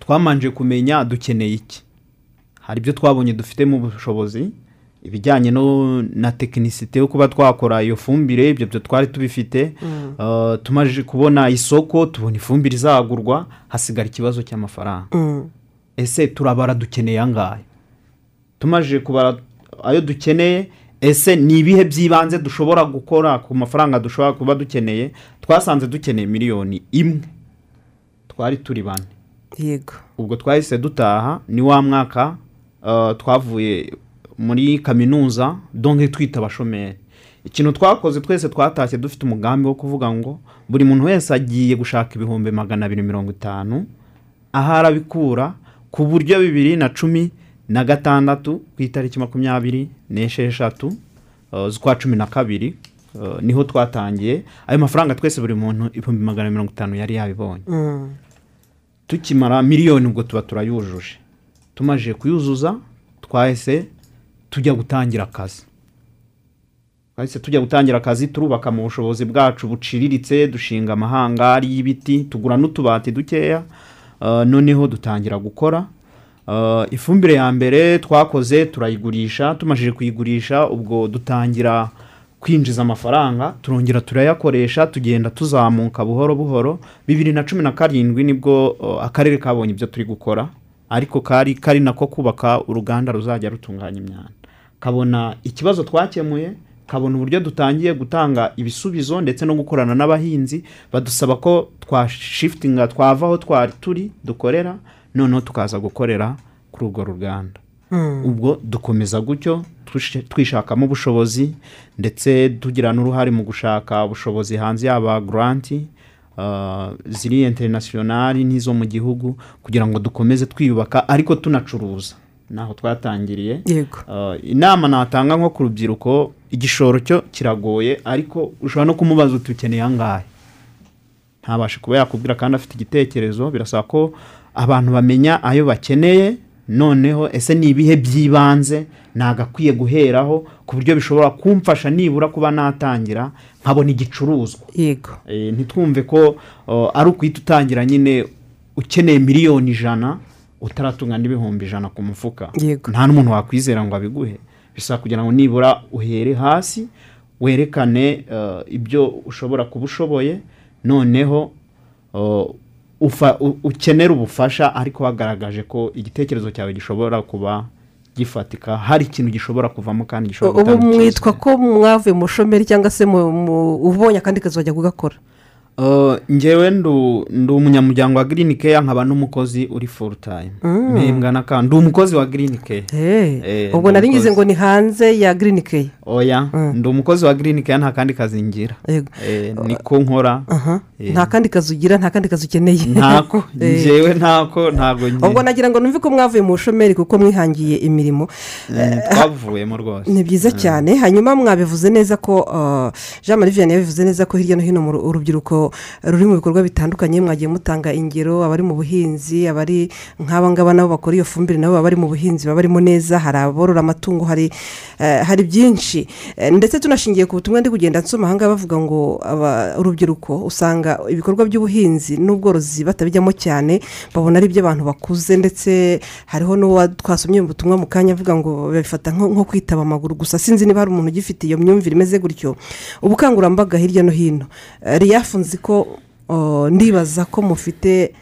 twamanje kumenya dukeneye iki. Hari ibyo twabonye dufitemo ubushobozi ibijyanye no na tekinisite yo kuba twakora iyo fumbire ibyo byo twari tubifite Uh, tumaze kubona isoko tubona ifumbire izagurwa hasigara ikibazo cy'amafaranga. Ese turabara dukeneye angahe? Tumaze kubara ayo dukeneye ese ni ibihe by'ibanze dushobora gukora ku mafaranga dushobora kuba dukeneye? Twasanze dukeneye miliyoni imwe. Twari turi bane. Yego. Ubwo twahise dutaha ni wa mwaka uh, twavuye muri kaminuza donke twita abashomeri. Ikintu twakoze twese twatashye dufite umugambi wo kuvuga ngo buri muntu wese agiye gushaka ibihumbi magana abiri mirongo itanu aho arabikura ku buryo bibiri na cumi na gatandatu ku itariki makumyabiri n'esheshatu uh, z'ukwa cumi na kabiri uh, ni ho twatangiye. Ayo mafaranga twese buri muntu ibihumbi magana mirongo itanu yari yabibonye. Tukimara miliyoni ubwo tuba turayujuje. Tumaze kuyuzuza twahise tujya gutangira akazi. Twahise tujya gutangira akazi turubaka mu bushobozi bwacu buciriritse dushinga amahangari y'ibiti tugura n'utubati dukeya uh, noneho dutangira gukora. Uh, ifumbire ya mbere twakoze turayigurisha tumajije kuyigurisha ubwo dutangira kwinjiza amafaranga turongera turayakoresha tugenda tuzamuka buhoro buhoro. Bibiri na cumi na karindwi ni bwo uh, akarere kabonye ibyo turi gukora ariko kari kari nako kubaka uruganda ruzajya rutunganya imyanda. Kabona ikibazo twakemuye kabona uburyo dutangiye gutanga ibisubizo ndetse no gukorana n'abahinzi badusaba ko twashifitinga twava aho twari turi dukorera noneho tukaza gukorera kuri urwo ruganda. Ubwo dukomeza gutyo twish- twishakamo ubushobozi ndetse tugira n'uruhare mu gushaka ubushobozi hanze yaba garanti uh, ziri interinasiyonari n'izo mu gihugu kugira ngo dukomeze twiyubaka ariko tunacuruza. Naho twatangiriye. Yego. Uh, inama natanga nko ku rubyiruko igishoro cyo kiragoye ariko ushobora no kumubaza uti ukeneye angahe? Ntabashe kuba yakubwira kandi afite igitekerezo. Birasaba ko abantu bamenya ayo bakeneye noneho ese ni ibihe by'ibanze? Nagakwiye guheraho ku buryo bishobora kumfasha nibura kuba natangira nkabona igicuruzwa. Yego. Eh, ntitwumve ko uh, ari ukwita utangira nyine ukeneye miliyoni ijana. Utaratunga n'ibihumbi ijana ku mufuka. Nta n'umuntu wakwizera ngo abiguhe. Bisaba kugira ngo nibura uhere hasi werekane uh, ibyo ushobora kuba ushoboye noneho u- ukenera ubufasha ariko wagaragaje ko igitekerezo cyawe gishobora kuba gifatika hari ikintu gishobora kuvamo kandi gishobora ubu gutanga mwitwa icyizere. ko mwavuye mu bushomeri cyangwa se ubonye akandi kazi wajya kugakora. Uh, njyewe ndu ndi umunyamuryango wa girini keya nkaba n'umukozi uri full time. Mpembwa na ka ndi umukozi wa girini keya Eh, Eh, ubwo nari ngize ngo ni hanze ya girini keya oya ndi umukozi wa girini keya nta kandi kazi ngira. Eh, niko nkora. Eh. nta kandi kazi ugira nta kandi kazi ukeneye. Ntako *laughs* Eh. njyewe ntako ntabwo ubwo njye nagira ngo numve ko mwavuye mu bushomeri kuko mwihangiye imirimo. Eh, twavuyemo rwose. ni byiza cyane. Hanyuma mwabivuze neza ko jean marie vianney yabivuze neza ko hirya no hino mu ru- ruri mu bikorwa bitandukanye mwagiye mutanga ingero abari mu buhinzi abari nk'aba ngaba nabo bakora iyo fumbire nabo baba bari mu buhinzi baba barimo neza hari aborora amatungo hari eh, hari byinshi. Eh, ndetse tunashingiye ku butumwa ndi kugenda nsoma aha ngaha bavuga ngo urubyiruko usanga ibikorwa by'ubuhinzi n'ubworozi batabijyamo cyane babona ari iby'abantu bakuze ndetse hariho n'uwa twasomye mu mu kanya avuga ngo babifata nko kwitaba amaguru gusa. Sinzi niba hari umuntu ugifite iyo myumvire imeze gutyo. Ubukangurambaga hirya no hino. Eh, riyafu nzi ko ndibaza ko mufite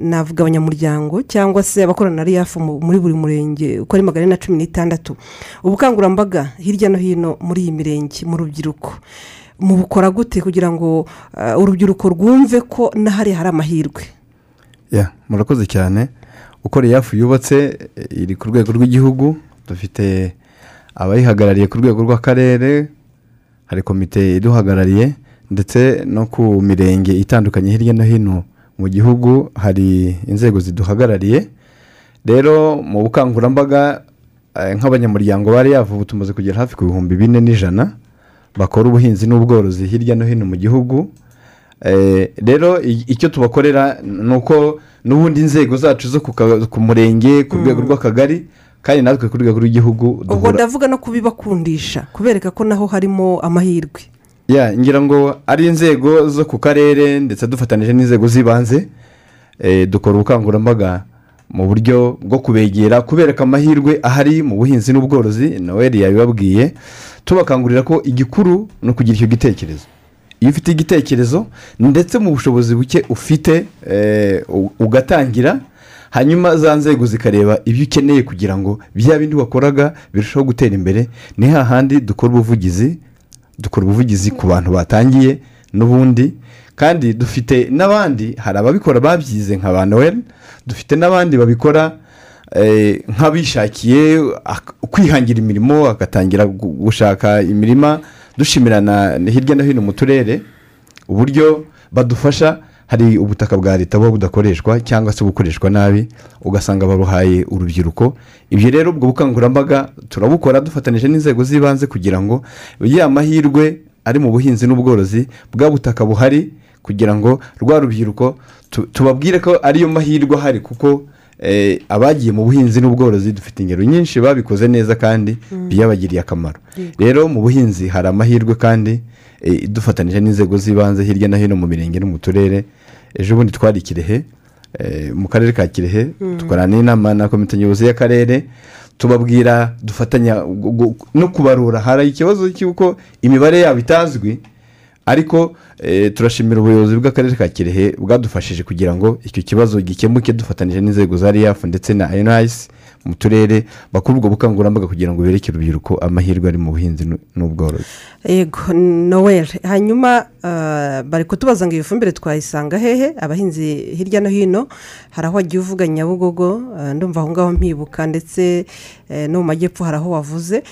navuga abanyamuryango cyangwa se abakorana na riyafu mu- muri buri murenge uko ari magana na cumi n'itandatu. Ubukangurambaga hirya no hino muri iyi mirenge mu rubyiruko. Mubukora gute kugira ngo eh, urubyiruko rwumve ko n'ahariya hari amahirwe? Murakoze cyane. Uko riyafu yubatse iri ku rwego rw'igihugu dufite abayihagarariye ku rwego rw'akarere hari komite iduhagarariye. Ndetse no ku mirenge itandukanye hirya no hino mu gihugu hari inzego ziduhagarariye. Rero mu bukangurambaga eh, nk'abanyamuryango bari yavubu tumaze kugera hafi ku bihumbi bine n'ijana bakora ubuhinzi n'ubworozi hirya no hino mu gihugu. Eh, rero icyo tubakorera ni uko n'ubundi inzego zacu zo ku murenge ku rwego rw'akagari kandi natwe ku rwego rw'igihugu ubwo ndavuga no kubibakundisha kubereka ko naho harimo amahirwe. Ngira ngo ari inzego zo ku karere ndetse dufatanyije n'inzego z'ibanze eh, dukora ubukangurambaga mu buryo bwo kubegera kubereka amahirwe ahari mu buhinzi n'ubworozi noel yabibabwiye. Tubakangurira ko igikuru ni ukugira icyo gitekerezo. Iyo ufite igitekerezo ndetse mu bushobozi buke ufite eh, ugatangira hanyuma za nzego zikareba ibyo ukeneye kugira ngo bya bindi wakoraga birusheho gutera imbere ni hahandi dukora ubuvugizi dukora ubuvugizi ku bantu batangiye n'ubundi. Kandi dufite n'abandi hari ababikora babyize nka ba noel dufite n'abandi babikora eh, nk'abishakiye ak- kwihangira imirimo agatangira gu- gushaka imirima dushimirana hirya no hino mu turere uburyo badufasha hari ubutaka bwa leta buba budakoreshwa cyangwa se bukoreshwa nabi ugasanga baruhaye urubyiruko. Ibyo rero ubwo bukangurambaga turabukora dufatanyije n'inzego z'ibanze kugira ngo ya mahirwe ari mu buhinzi n'ubworozi bwa butaka buhari kugira ngo rwa rubyiruko tu- tubabwire ko ariyo mahirwe ahari kuko eh, abagiye mu buhinzi n'ubworozi dufite ingero nyinshi babikoze neza kandi byabagiriye akamaro. Rero mu buhinzi hari amahirwe kandi dufatanyije n'inzego z'ibanze hirya no hino mu mirenge no mu turere. Ejo bundi twari kirehe eh, mu karere ka kirehe. Dukorana n'inama na komite nyobozi y'akarere tubabwira dufatanya no kubarura. Hari ikibazo cy'uko imibare yabo itazwi ariko eh, turashimira ubuyobozi bw'akarere ka kirehe bwadufashije kugira ngo icyo kibazo gikemuke dufatanyije n'inzego za riyafu ndetse na enayisi mu turere bakora ubwo bukangurambaga kugira ngo bereke urubyiruko amahirwe ari mu buhinzi n'u- n'ubworozi. Yego noel hanyuma ah, bari kutubaza ngo iyi fumbire twayisanga hehe? Abahinzi hirya no hino hari aho wagiye uvuga nyabugogo ah, ndumva aho ngaho mpibuka ndetse eh, no mu majyepfo hari aho wavuze.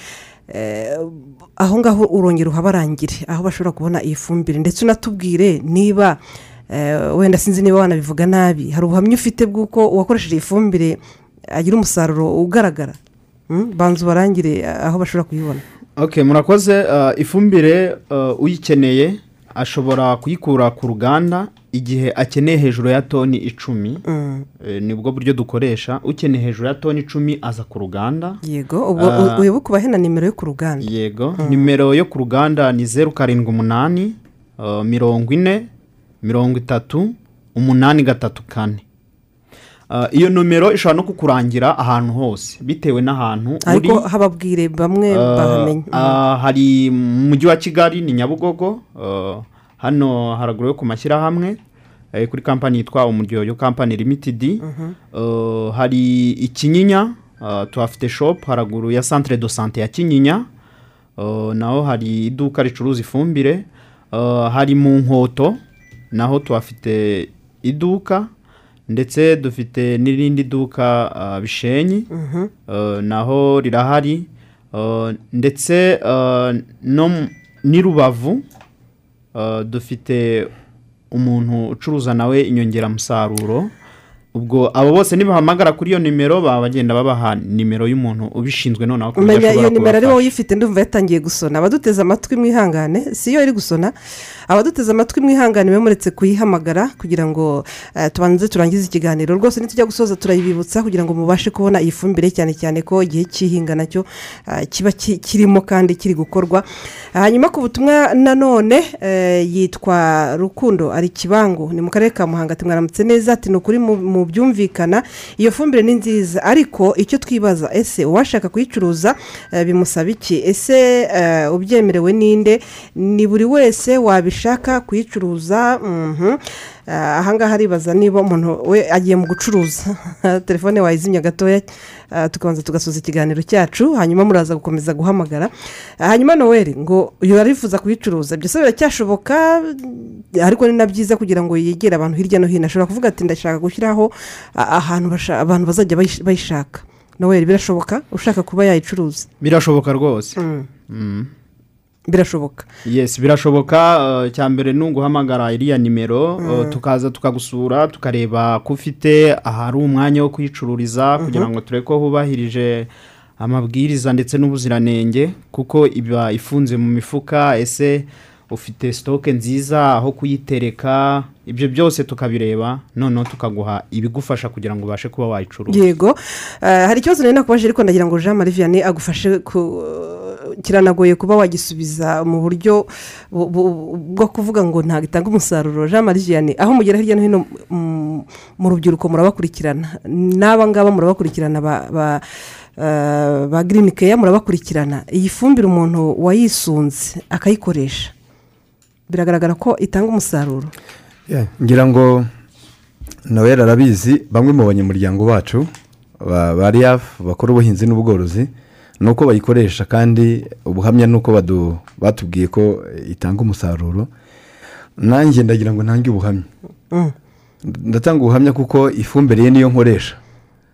Aho ngaho urongera uhabarangire aho bashobora kubona iyi fumbire. Ndetse unatubwire niba wenda sinzi niba wanabivuga nabi. Hari ubuhamya ufite bw'uko uwakoresheje iyi fumbire agira umusaruro ugaragara. Mm, banza ubarangire aho bashobora kuyibona. Murakoze uh, ifumbire uh, uyikeneye ashobora kuyikura ku ruganda igihe akeneye hejuru ya toni icumi. Eh, ni bwo buryo dukoresha. Ukeneye hejuru ya toni icumi aza ku ruganda. Yego ubwo wibuke ubahe na nimero yo ku ruganda. yego. Nimero yo ku ruganda ni zeru karindwi umunani mirongo ine mirongo itatu umunani gatatu kane. Iyo nomero ishobora no kukurangira ahantu hose bitewe n'ahantu uri. Ariko hababwire bamwe Uh, bahamenye. uh, hari mu mujyi wa kigali ni nyabugogo. Hano haraguru yo ku mashyirahamwe eh, kuri kampani yitwa umuryoyo kampani limitedi Uh, hari ikinyinya uh, tuhafite shop haraguru ya centre de sante ya kinyinya. Naho hari iduka ricuruza ifumbire. Hari mu nkoto naho tuhafite iduka. Ndetse dufite n'irindi duka uh, bishenyi Uh, naho rirahari Uh, ndetse n'i rubavu dufite umuntu ucuruza nawe inyongeramusaruro. Ubwo abo bose nibahamagara kuri iyo nimero baba bagenda babaha nimero y'umuntu ubishinzwe noneho ku buryo umenya iyo ashobora nimero ari wowe kubafasha. uyifite ndumva yatangiye gusona. Abaduteze amatwi mwihangane si yo iri gusona. Abaduteze amatwi mwihangane muretse kuyihamagara kugira ngo eh, tubanze turangize ikiganiro. Rwose nitujya gusoza turayibibutsa kugira ngo mubashe kubona iyi fumbire cyane cyane ko igihe cy'ihinga na cyo eh, kiba ki- kirimo kandi kiri gukorwa. Hanyuma ku butumwa nanone eh, yitwa rukundo ari kibangu ni mu karere ka muhanga ati mwaramutse neza ati ni ukuri mu- byumvikana. Iyo fumbire ni nziza. Ariko icyo twibaza ese uwashaka kuyicuruza eh, bimusaba iki? Ese eh, ubyemerewe ninde ni buri wese wabishaka kuyicuruza mhm. Ahangaha aribaza niba umuntu we agiye mu gucuruza *laughs* telefone wayizimya gatoya eh, tukabanza tugasoza ikiganiro cyacu hanyuma muraza gukomeza guhamagara. Eh, hanyuma noweli ngo uyu arifuza kuyicuruza byose biracyashoboka ariko ni na byiza kugira ngo yegere abantu hirya no hino. Ashobora kuvuga ati ndashaka gushyiraho ahantu abantu bazajya bayish- bayishaka. Noweli birashoboka? Ushaka kuba yayicuruza? Birashoboka rwose. Mm, Mm. Birashoboka. Yes birashoboka uh, mbere ni uguhamagara iriya nimero uh, tukaza tukagusura tukareba ko ufite ahari umwanya wo kuyicururiza kugira ngo turebe ko hubahirije amabwiriza ndetse n'ubuziranenge kuko iba ifunze mu mifuka ese ufite sitoke nziza aho kuyitereka ibyo byose tukabireba noneho tukaguha ibigufasha kugira ngo ubashe kuba wayicuruza yego. Eh, hari ikibazo nari nakubaje ariko ndagira ngo jean marie vianney agufashe ku kiranagoye kuba wagisubiza mu buryo bu- bu- bwo kuvuga ngo ntabwo itanga umusaruro. Jean marie vianney aho mugera hirya no hino mm, mu rubyiruko murabakurikirana. N'aba ngaba murabakurikirana ba- eh, girini keya murabakurikirana. Iyi fumbire umuntu wayisunze akayikoresha. Biragaragara ko itanga umusaruro. Ngira ngo nawe arabizi bamwe mu banyamuryango bacu ba ba riyafu bakora ubuhinzi n'ubworozi ni uko bayikoresha kandi ubuhamya ni uko batubwiye ko itanga umusaruro. Nanjye ndagira ngo ntange ubuhamya. Mm. ndatanga ubuhamya kuko ifumbire ye niyo nkoresha.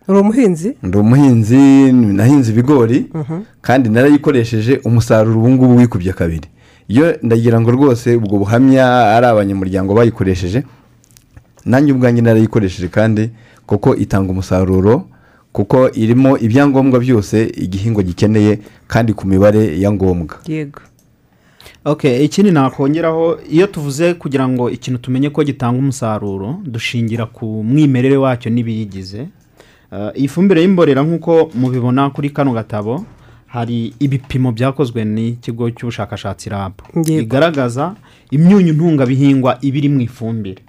Uri umuhinzi? Ndi umuhinzi nahinze ibigori kandi narayikoresheje umusaruro ubu ngubu wikubye kabiri. Iyo ndagira ngo rwose ubwo buhamya ari abanyamuryango bayikoresheje nanjye ubwanjye narayikoresheje kandi kuko itanga umusaruro kuko irimo ibyangombwa byose igihingwa gikeneye kandi ku mibare ya ngombwa. Yego. Ok ikindi nakongeraho iyo tuvuze kugira ngo ikintu tumenye ko gitanga umusaruro dushingira ku mwimerere wacyo n'ibiyigize. Eh, iyi fumbire y'imborera nk'uko mubibona kuri kano gatabo hari ibipimo byakozwe n'ikigo cy'ubushakashatsi rab. Yego. bigaragaza imyunyu ntungabihingwa iba iri mu ifumbire.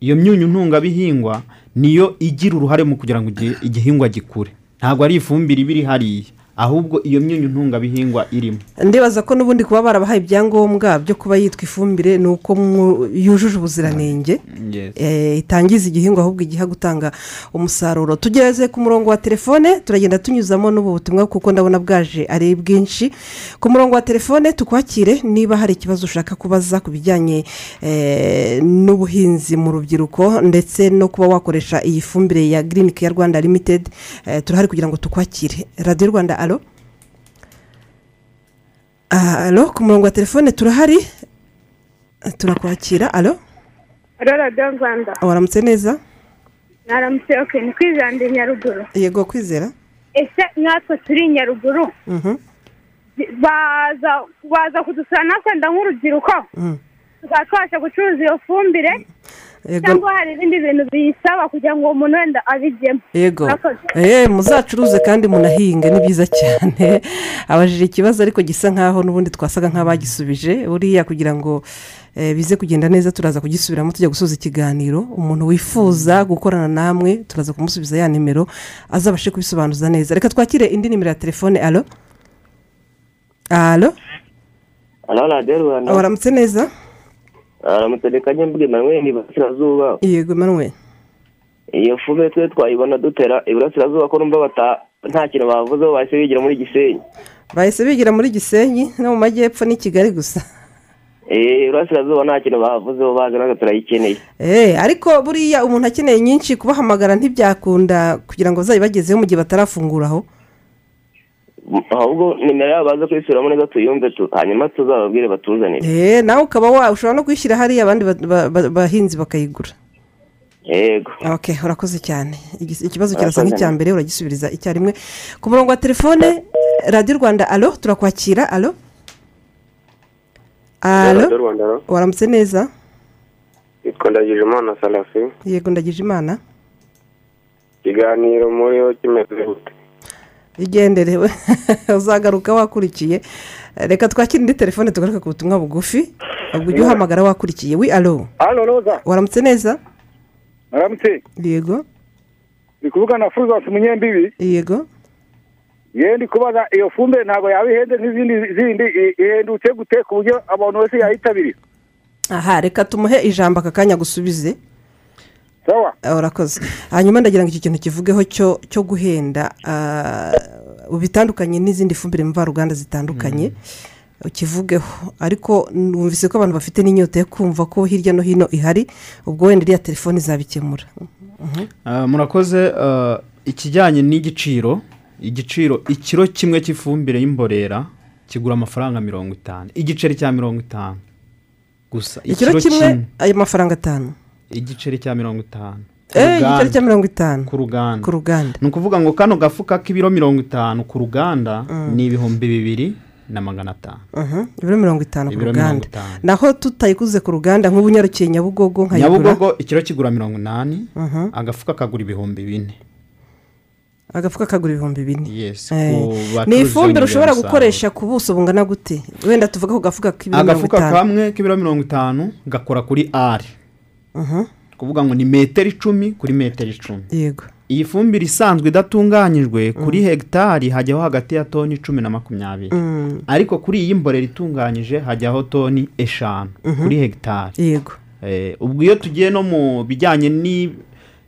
Iyo myunyu ntungabihingwa niyo igira uruhare mu kugira ngo igi- igihingwa gikure. Ntabwo ari ifumbire iba iri hariya. Ahubwo iyo myunyu ntungabihingwa irimo. Ndibaza ko n'ubundi kuba barabahaye ibyangombwa byo kuba yitwa ifumbire ni uko yujuje ubuziranenge eh, itangiza igihingwa ahubwo igiha gutanga umusaruro. Tugeze ku murongo wa telefone turagenda tunyuzamo n'ubu butumwa kuko ndabona bwaje ari bwinshi. Ku murongo wa telefone tukwakire niba hari ikibazo ushaka kubaza ku bijyanye eh, n'ubuhinzi mu rubyiruko ndetse no kuba wakoresha iyi fumbire ya girini keya rwanda limitedi eh, turahari kugira ngo tukwakire. Radiyo rwanda alo Ah, alo ku murongo wa telefone turahari? Turakwakira. Alo radiyo rwanda. Waramutse neza? Mwaramutse oke ni kwizande nyaruguru. Yego kwizera. Ese natwe turi nyaruguru? Mhm. baza kudusura natwe nda nk'urubyiruko Mm. tukaba twabasha gucuruza iyo fumbire yego cyangwa hari ibindi bintu biyisaba kugira ngo uwo muntu wenda abijyemo. Yego. Eh, muzacuruze kandi munahinge ni byiza cyane. *laughs* Abajije ikibazo ariko gisa nkaho n'ubundi twasaga nk'abagisubije. Buriya kugira ngo eh, bize kugenda neza turaza kugisubiramo tujya gusoza ikiganiro. Umuntu wifuza gukorana namwe turaza kumusubiza ya nimero azabashe kubisobanuza neza. Reka twakire indi nimero ya telefone. Alo alo hano radiyo rwanda waramutse neza? Aramutse reka njye mbwe manwe iburasirazuba. Yego manuwe iyo fumbire twe twayibona dutera iburasirazuba ko numva nta kintu bavuzeho bahise bigira muri gisenyi. Bahise bigira muri gisenyi no mu majyepfo ni kigali gusa. Eee iburasirazuba nta kintu bavuzeho bazi natwe turayikeneye. Eh, ariko buriya umuntu akeneye nyinshi kubahamagara ntibyakunda kugira ngo bazayibagezeho mu gihe batarafunguraho ahubwo nimero yabo baze kuyisubiramo neza tuyumve tu hanyuma tuzababwire batuzanire. Eh, nawe ukaba wa ushobora no kuyishyira hariya abandi ba- ba- ba- bahinzi bakayigura. Yego. Ok urakoze cyane. Ikibazo kirasa nk'icya mbere uragisubiriza icyarimwe. Ku murongo wa telefone radiyo rwanda alo turakwakira alo alo rwanda waramutse neza? Yitwa ndagije imana salafi. Yego ndagije imana ikiganiro muriho kimeze gute? Igenderewe. *laughs* Uzagaruka wakurikiye. Reka twakire indi telefone tugaruke ku butumwa bugufi. Ubwo ujye uhamagara wakurikiye. Wi alo waramutse neza? Aramutse yego. Ni kuvuga na fulgence munyembibi. Yego. Yewe ndi kubaza iyo fumbire ntabwo yaba ihenze nk'izindi zindi ihendutse gute ku buryo abantu wese yayitabira aha reka tumuhe ijambo aka kanya gusubize. Urakoze. Hanyuma ndagira ngo iki kintu kivugeho cyo cyo guhenda ah, bitandukanye n'izindi fumbire mvaruganda zitandukanye ukivugeho. Ariko numvise ko abantu bafite n'inyota yo kumva ko hirya no hino ihari ubwo wenda iriya telefone izabikemura. Ah, murakoze ah, ikijyanye n'igiciro igiciro ikiro kimwe cy'ifumbire y'imborera kigura amafaranga mirongo itanu. Igiceri cya mirongo itanu. Gusa ikiro kimwe. ayo mafaranga atanu. Igiceri cya mirongo itanu. Eee igiceri cya mirongo itanu. Ku ruganda ku ruganda ni ukuvuga ngo kano gafuka k'ibiro mirongo itanu ku ruganda ni ibihumbi bibiri na magana atanu. Mhm, ibiro mirongo itanu ku ruganda. naho tutayiguze ku ruganda nk'ubu nyarukiye nyabugogo nkayigura nyabugogo ikiro kigura mirongo inani Mhm. agafuka kagura ibihumbi bine. Agafuka kagura ibihumbi bine. Eh, ni ifumbire ushobora gukoresha ku buso bungana gute? Wenda tuvuge ku gafuka k'ibiro mirongo agafuka itanu. kamwe k'ibiro mirongo itanu gakora kuri ari kuvuga ngo ni metero icumi kuri metero icumi. Yego. Iyi fumbire isanzwe idatunganyijwe kuri hegitari hajyaho hagati ya toni cumi na makumyabiri. Mm, ariko kuri iyi mborera itunganyije hajyaho toni eshanu kuri hegitari yego. Eh, ubwo iyo tugiye no mu bijyanye ni-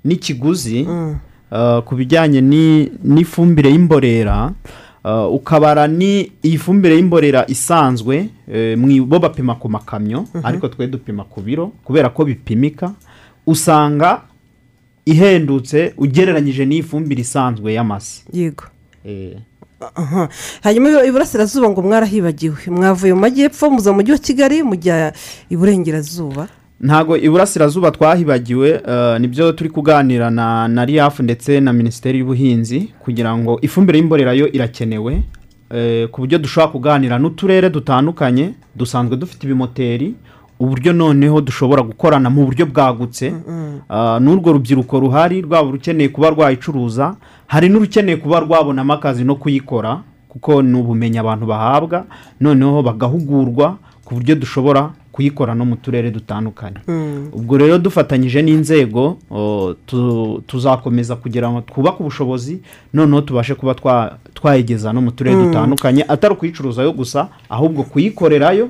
n'ikiguzi uh, ku bijyanye ni- n'ifumbire y'imborera ukabara ni iyi fumbire y'imborera isanzwe eh, bo bapima ku makamyo ariko twe dupima ku biro kubera ko bipimika usanga ihendutse ugereranyije n'iyi fumbire isanzwe y'amase. Yego. Eh, hanyuma ibu- iburasirazuba ngo mwarahibagiwe. Mwavuye mu majyepfo muza mu mujyi wa kigali mujya iburengerazuba ntago iburasirazuba twahibagiwe eh, ni byo turi kuganira na na riyafu ndetse na minisiteri y'ubuhinzi kugira ngo ifumbire y'imborera yo irakenewe eh, ku buryo dushobora kuganira n'uturere dutandukanye dusanzwe dufite ibimoteri uburyo noneho dushobora gukorana mu buryo bwagutse. Ah, n'urwo rubyiruko ruhari rwaba urukeneye kuba rwayicuruza hari n'urukeneye kuba rwabonamo akazi no kuyikora kuko ni ubumenyi abantu bahabwa noneho bagahugurwa ku buryo dushobora kuyikora no mu turere dutandukanye. Ubwo rero dufatanyije n'inzego tuzakomeza kugira ngo twubake ubushobozi noneho tubashe kuba twa- twayigeza no mu turere dutandukanye atari ukuyicuruzayo gusa ahubwo kuyikorerayo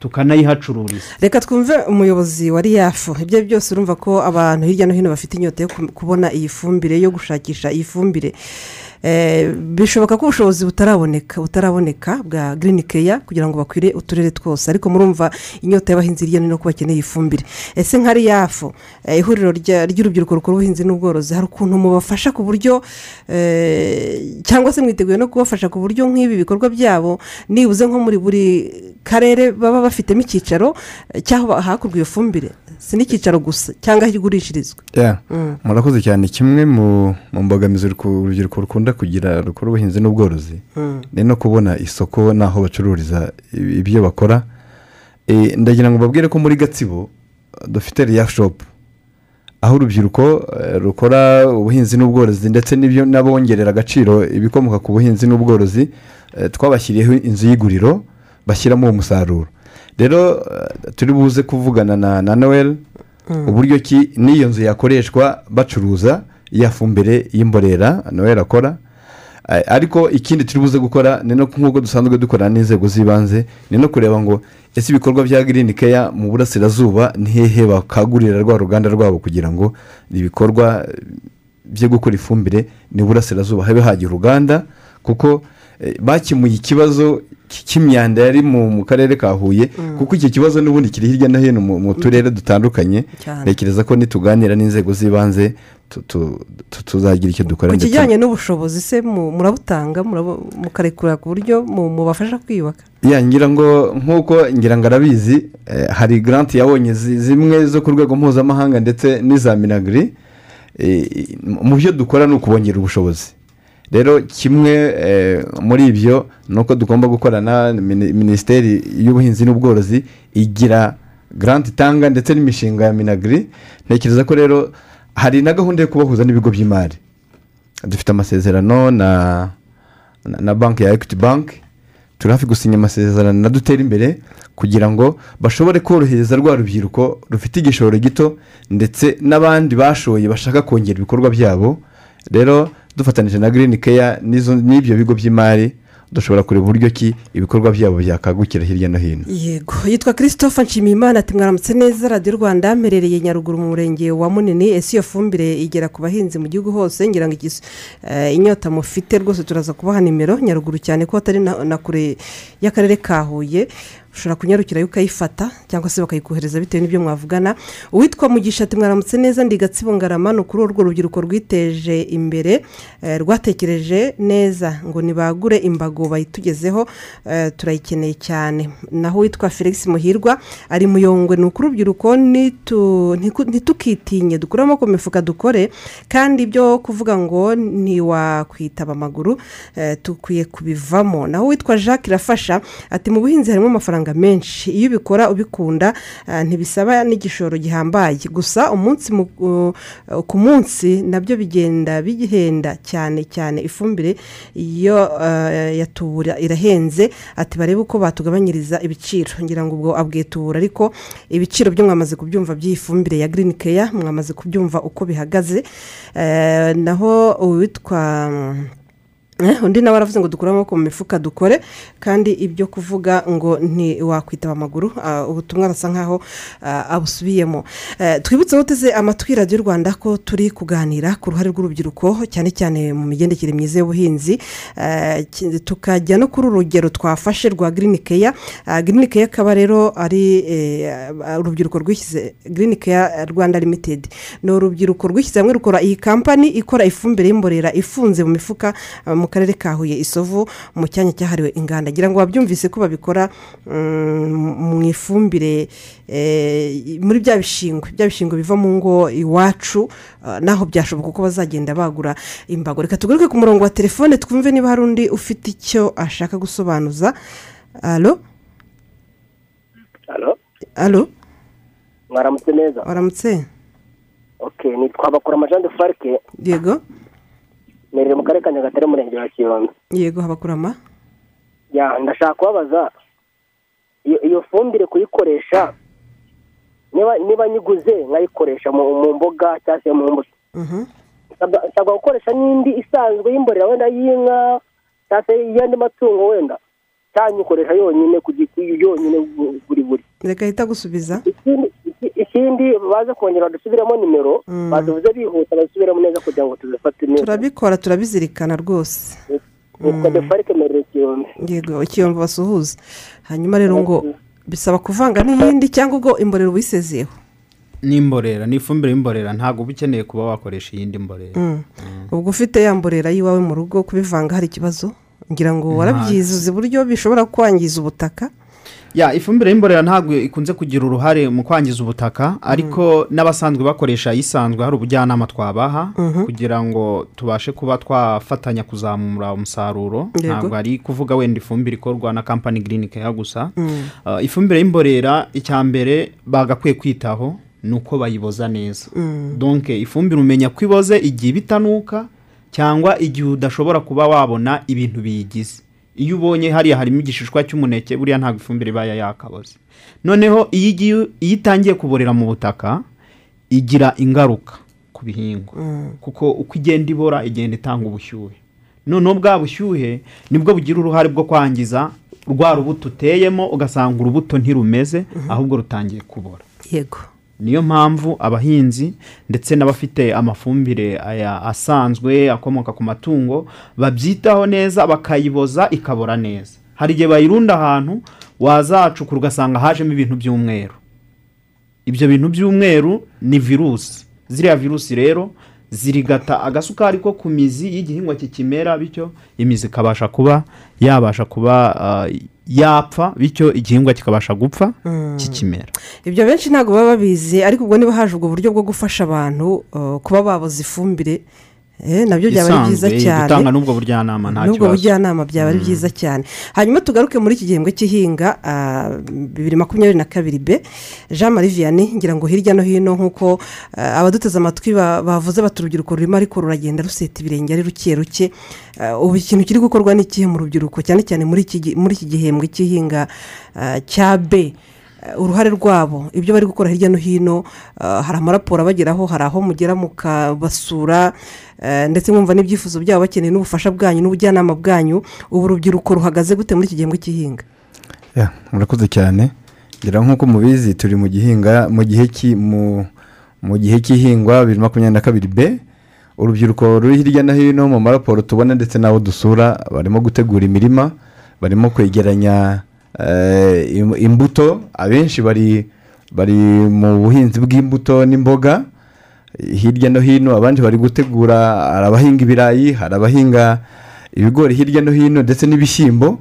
tukanayihacururiza. Reka twumve umuyobozi wa riyafu ibyo byose urumva ko abantu hirya no hino bafite inyota yo ku- kubona iyi fumbire yo gushakisha iyi fumbire. Bishoboka ko ubushobozi butaraboneka butaraboneka bwa girini keya kugira ngo bakwire uturere twose. Ariko murumva inyota y'abahinzi hirya no hino ko bakeneye ifumbire. Ese nka riyafu eh, ihuriro ry'urubyiruko rukora ubuhinzi n'ubworozi hari ukuntu mubafasha ku buryo eh, cyangwa se mwiteguye no kubafasha ku buryo nk'ibi bikorwa byabo nibuze nko muri buri karere baba bafitemo icyicaro eh, cy'aho hakurwa iyo fumbire? Si n'icyicaro gusa cyangwa aho igurishirizwa. Yeah. murakoze cyane. Kimwe mu mbogamizi urubyiruko rukunda kugira rukora ubuhinzi n'ubworozi ni no kubona isoko n'aho bacururiza ibyo bakora. Eh, ndagira ngo babwire ko muri gatsibo dufite riya shopu aho urubyiruko eh, rukora ubuhinzi n'ubworozi ndetse n'ibyo n'abongerera agaciro ibikomoka ku buhinzi n'ubworozi eh, twabashyiriyeho inzu y'iguriro bashyiramo uwo musaruro. Rero eh, turi buze kuvugana na na noel uburyo ki n'iyo nzu yakoreshwa bacuruza ya fumbire y'imborera noel akora. Eh, ariko ikindi turi buze gukora ni no nk'uko dusanzwe dukorana n'inzego z'ibanze ni no kureba ngo ese ibikorwa bya girini keya mu burasirazuba ni hehe bakagurira rwa ruganda rwabo kugira ngo ibikorwa eh, byo gukora ifumbire ni burasirazuba habe hagira uruganda? Kuko bakemuye ikibazo cy- cy'imyanda yari mu karere ka huye kuko iki kibazo n'ubundi kiri hirya no hino mu mu turere dutandukanye ntekereza ko nituganira n'inzego z'ibanze tu- tu- tu- tuzagira icyo dukora ku kijyanye n'ubushobozi se mu- murabutanga mukarekura ku buryo mu- mubafasha kwiyubaka? Ngira ngo nk'uko ngira ngo arabizi eh, hari garanti yabonye zi- zimwe zo ku rwego mpuzamahanga ndetse n'iza minagiri eh, mu byo dukora ni ukubongera ubushobozi. Rero kimwe eh, muri ibyo ni uko tugomba gukorana na Mini- minisiteri y'ubuhinzi n'ubworozi igira garanti itanga ndetse n'imishinga ya minagiri ntekereza ko rero hari na gahunda yo kubahuza n'ibigo by'imari. Dufite amasezerano na na, banki ya equity bank. Turi hafi gusinya amasezerano na dutera imbere kugira ngo bashobore korohereza rwa rubyiruko rufite igishoro gito ndetse n'abandi bashoye bashaka kongera ibikorwa byabo. Rero dufatanyije na girini keya n'ibyo bigo by'imari dushobora kureba uburyo ki ibikorwa byabo byakagukira hirya no hino. Yego. Yitwa christophe nshimiyimana ati mwaramutse neza radiyo rwanda mperereye nyaruguru mu murenge wa munini. Ese iyo fumbire igera ku bahinzi mu gihugu hose? Ngira ngo eh, inyota mufite rwose turaza kubaha nimero. Nyaruguru cyane ko atari na kure y'akarere ka huye. Ushobora kunyarukirayo ukayifata cyangwa se bakayikohereza bitewe n'ibyo mwavugana. Uwitwa mugisha ati mwaramutse neza ndi gatsibo ngarama ni ukuri urwo rubyiruko rwiteje imbere eh, rwatekereje neza ngo nibagure imbago bayitugezeho eh, turayikeneye cyane. Naho uwitwa felix muhirwa ari muyongwe ni ukuri urubyiruko ntitukitinye dukure amaboko mu mifuka dukore kandi ibyo kuvuga ngo ntiwakwitaba amaguru eh, dukwiye kubivamo. Naho uwitwa jacques irafasha ati mu buhinzi harimo amafaranga menshi. Iyo ubikora ubikunda eh, ntibisaba n'igishoro gihambaye. Gusa umunsi mu- ku munsi na byo bigenda bigihenda cyane cyane ifumbire iyo eh, yatubura irahenze. Ati barebe uko batugabanyiriza ibiciro. Ngira ngo ubwo abwiye tubura ariko ibiciro byo mwamaze kubyumva by'iyi fumbire ya girini keya mwamaze kubyumva uko bihagaze Eh, naho uwitwa undi nawe aravuze ngo dukure amaboko mu mifuka dukore kandi ibyo kuvuga ngo ntiwakwitaba amaguru ah, ubutumwa arasa nkaho ah, abusubiyemo. Eh, twibutse uteze amatwi radiyo rwanda ko turi kuganira ku ruhare rw'urubyiruko cyane cyane mu migendekere myiza y'ubuhinzi. Eh, tukajya no kuri uru rugero twafashe rwa girini keya girini keya akaba rero ari eh, urubyiruko rwishyize girini keya rwanda limitedi ni urubyiruko rwishyize hamwe rukora iyi kampani ikora ifumbire y'imborera ifunze mu mifuka ah, mu karere ka huye isovu mu cyanya cyahariwe inganda. Ngira ngo babyumvise ko babikora mm, mu ifumbire eh, muri bya bishingwe. Bya bishingwe biva mu ngo iwacu ah, naho byashoboka ko bazagenda bagura imbago. Reka tugaruke ku murongo wa telefone twumve niba hari undi ufite icyo ashaka gusobanuza. Alo alo mwaramutse neza? Waramutse nitwa bakora amajande farike yego. Merere mu karere ka nyagatare umurenge wa kiyombe yego habakurama. Ya ndashaka kubabaza. Iyo fumbire kuyikoresha niba nyiguze nkayikoresha mu mboga cyangwa se mu mbuto. Mhm. nsabwa gukoresha n'indi isanzwe y'imborera wenda y'inka cyangwa se y'andi matungo wenda. Cyangwa nyikoresha yonyine ku giti yonyine bu- buri buri. Reka ahita agusubiza. Ikindi iki- ikindi baze kongera badusubiremo nimero Mm. baduvuze bihuta basubiremo neza kugira ngo tuzifate neza turabikora turabizirikana rwose. Nitwa defarike merere kiyombe yego ikiyombo basuhuza. Hanyuma rero ngo bisaba kuvanga n'iyindi cyangwa ubwo imborera ubisezeho. N'imborera n'ifumbire y'imborera ntabwo uba ukeneye kuba wakoresha iyindi mborera. Mm. ubwo ufite ya mborera y'iwawe mu rugo kubivanga hari ikibazo? Ngira ngo warabyize uzi uburyo bishobora kwangiza ubutaka? Ya ifumbire y'imborera ntabwo ikunze kugira uruhare mu kwangiza ubutaka ariko n'abasanzwe bakoresha isanzwe hari ubujyanama twabaha kugira ngo tubashe kuba twafatanya kuzamura umusaruro. Ntabwo ari kuvuga wenda ifumbire ikorwa na kampani girini keya gusa. Uh, ifumbire y'imborera icya mbere bagakwiye kwitaho ni uko bayiboza neza. Donke ifumbire umenya ko iboze igihe iba itanuka cyangwa igihe udashobora kuba wabona ibintu biyigize. Iyo ubonye hariya harimo igishishwa cy'umuneke buriya ntabwo ifumbire iba yakaboze noneho iyo itangiye kuborera mu butaka igira ingaruka ku bihingwa. Kuko uko igenda ibora igenda itanga ubushyuhe. Noneho bwa bushyuhe ni bwo bugira uruhare bwo kwangiza rwa rubuto uteyemo ugasanga urubuto ntirumeze ahubwo rutangiye kubora. Yego. Niyo mpamvu abahinzi ndetse n'abafite amafumbire aya asanzwe akomoka ku matungo babyitaho neza bakayiboza ikabora neza. Hari igihe bayirunda ahantu wazacukura ugasanga hajemo ibintu by'umweru. Ibyo bintu by'umweru ni virusi. Ziriya virusi rero zirigata agasukari ko ku mizi y'igihingwa kikimera bityo imizi ikabasha kuba yabasha kuba ah, yapfa bityo igihingwa kikabasha gupfa kikimera. Ibyo benshi ntabwo baba babizi ariko ubwo niba haje ubwo buryo bwo gufasha abantu uh, kuba baboza ifumbire na byo byaba ari byiza cyane. gutanga n'ubwo bujyanama nta n'ubwo kibazo. bujyanama byaba ari byiza cyane. Hanyuma tugaruke muri iki gihembwe cy'ihinga ah, bibiri makumyabiri na kabiri be jean marie vianney ngira ngo hirya no hino nk'uko ah, abaduteze amatwi ba- bavuze bati urubyiruko rurimo ariko ruragenda ruseta ibirenge ari ruke ruke. Ah, ubu ikintu kiri gukorwa ni ikihe mu rubyiruko? Cyane cyane muri iki gihembwe cy'ihinga cya b. Uh, uruhare rwabo ibyo bari gukora hirya no hino uh, hari amaraporo abageraho hari aho mugera mukabasura uh, ndetse mwumva n'ibyifuzo byabo bakeneye n'ubufasha bwanyu n'ubujyanama bwanyu ubu urubyiruko ruhagaze gute muri iki gihembwe cy'ihinga? Murakoze cyane. Ngira nk'uko mubizi turi mu gihinga mu gihe cy'ihingwa bibiri makumyabiri na kabiri b. Urubyiruko ruri hirya no hino mu maraporo tubona ndetse n'abo dusura barimo gutegura imirima barimo kwegeranya eh, imbuto abenshi bari bari mu buhinzi bw'imbuto n'imboga. Hirya no hino abandi bari gutegura hari abahinga ibirayi hari abahinga ibigori hirya no hino ndetse n'ibishyimbo.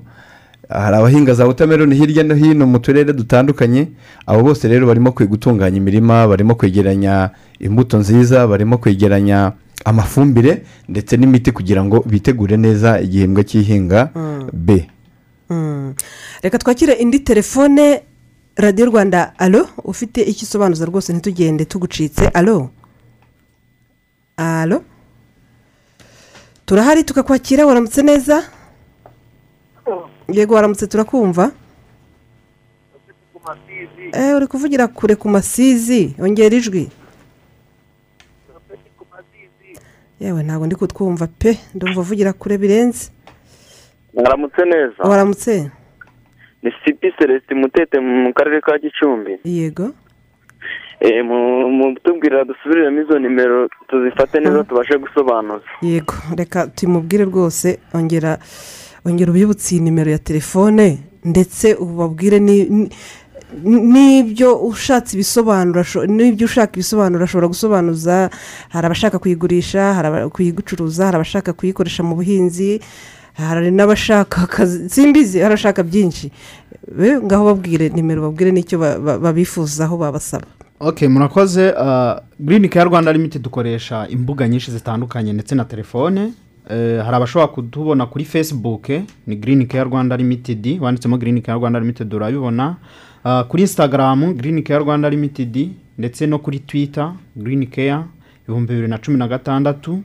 Hari abahinga za wotameroni hirya no hino mu turere dutandukanye. Abo bose rero barimo kwe- gutunganya imirima barimo kwegeranya imbuto nziza barimo kwegeranya amafumbire ndetse n'imiti kugira ngo bitegure neza igihembwe cy'ihinga b. Mm. Reka twakire indi telefone radiyo rwanda. Alo? Ufite icyo usobanuza rwose ntitugende tugucitse. Alo? Alo? Turahari tukakwakira waramutse neza? Yego waramutse turakumva. Eh uri kuvugira kure ku masizi? Ongera ijwi. Yewe ntabwo ndi kutwumva pe. Ndumva uvugira kure birenze. Mwaramutse neza. Waramutse? Ni sipi celestin mutete mu karere ka gicumbi. Yego. Eh, mu- mutubwirira dusubiriremo izo nimero tuzifate neza tubashe gusobanuza yego. Reka tumubwire rwose ongera ongera ubibutse iyi nimero ya telefone ndetse ubabwire ni- ni- n'ibyo ushatse ibisobanuro n'ibyo ushaka ibisobanuro ashobora gusobanuza. Hari abashaka kuyigurisha hari kuyigucuruza hari abashaka kuyikoresha mu buhinzi hari n'abashaka akazi. Simbizi hari abashaka byinshi. Ngaho babwire nimero babwire n'icyo ba- ba- babifuzaho babasaba. Ok murakoze girini keya rwanda limiti dukoresha imbuga nyinshi zitandukanye ndetse na telefone. Eh, hari abashobora kutubona kuri facebook ni girini keya rwanda limitedi wanditsemo girini keya rwanda limitedi urabibona. Ah, kuri instagram girini keya rwanda limitedi ndetse no kuri twitter girini keya ibihumbi bibiri na cumi na gatandatu.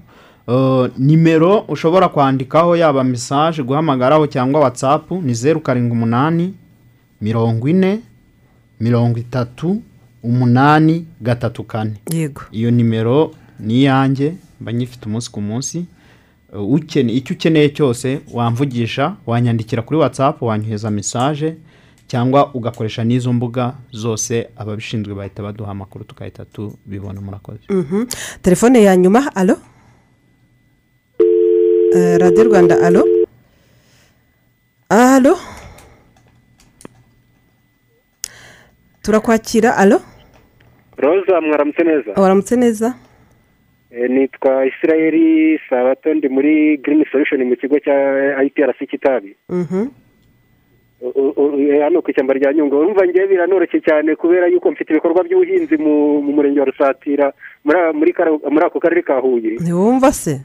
Nimero ushobora kwandikaho yaba mesaje guhamagaraho cyangwa watsapu ni zeru karindwi umunani mirongo ine mirongo itatu umunani gatatu kane. Yego. Iyo nimero ni iyanjye mba nyifite umunsi ku munsi. Ukene- icyo ukeneye cyose wamvugisha wanyandikira kuri watsapu wanyohereza mesaje cyangwa ugakoresha n'izo mbuga zose ababishinzwe bahita baduha amakuru tugahita tubibona murakoze. Mhm. telefone ya nyuma alo Eh, radiyo rwanda alo alo turakwakira alo roza mwaramutse neza? Waramutse neza? Eh, nitwa israel sabato ndi muri girini solution mu kigo cya iprc kitabi. Mhm. u- hano ku ishyamba rya nyungwe. Urumva ngewe biranoroshye cyane kubera yuko mfite ibikorwa by'ubuhinzi mu mu murenge wa rusatira muri ako karere ka huye. Ntiwumva se? Eh,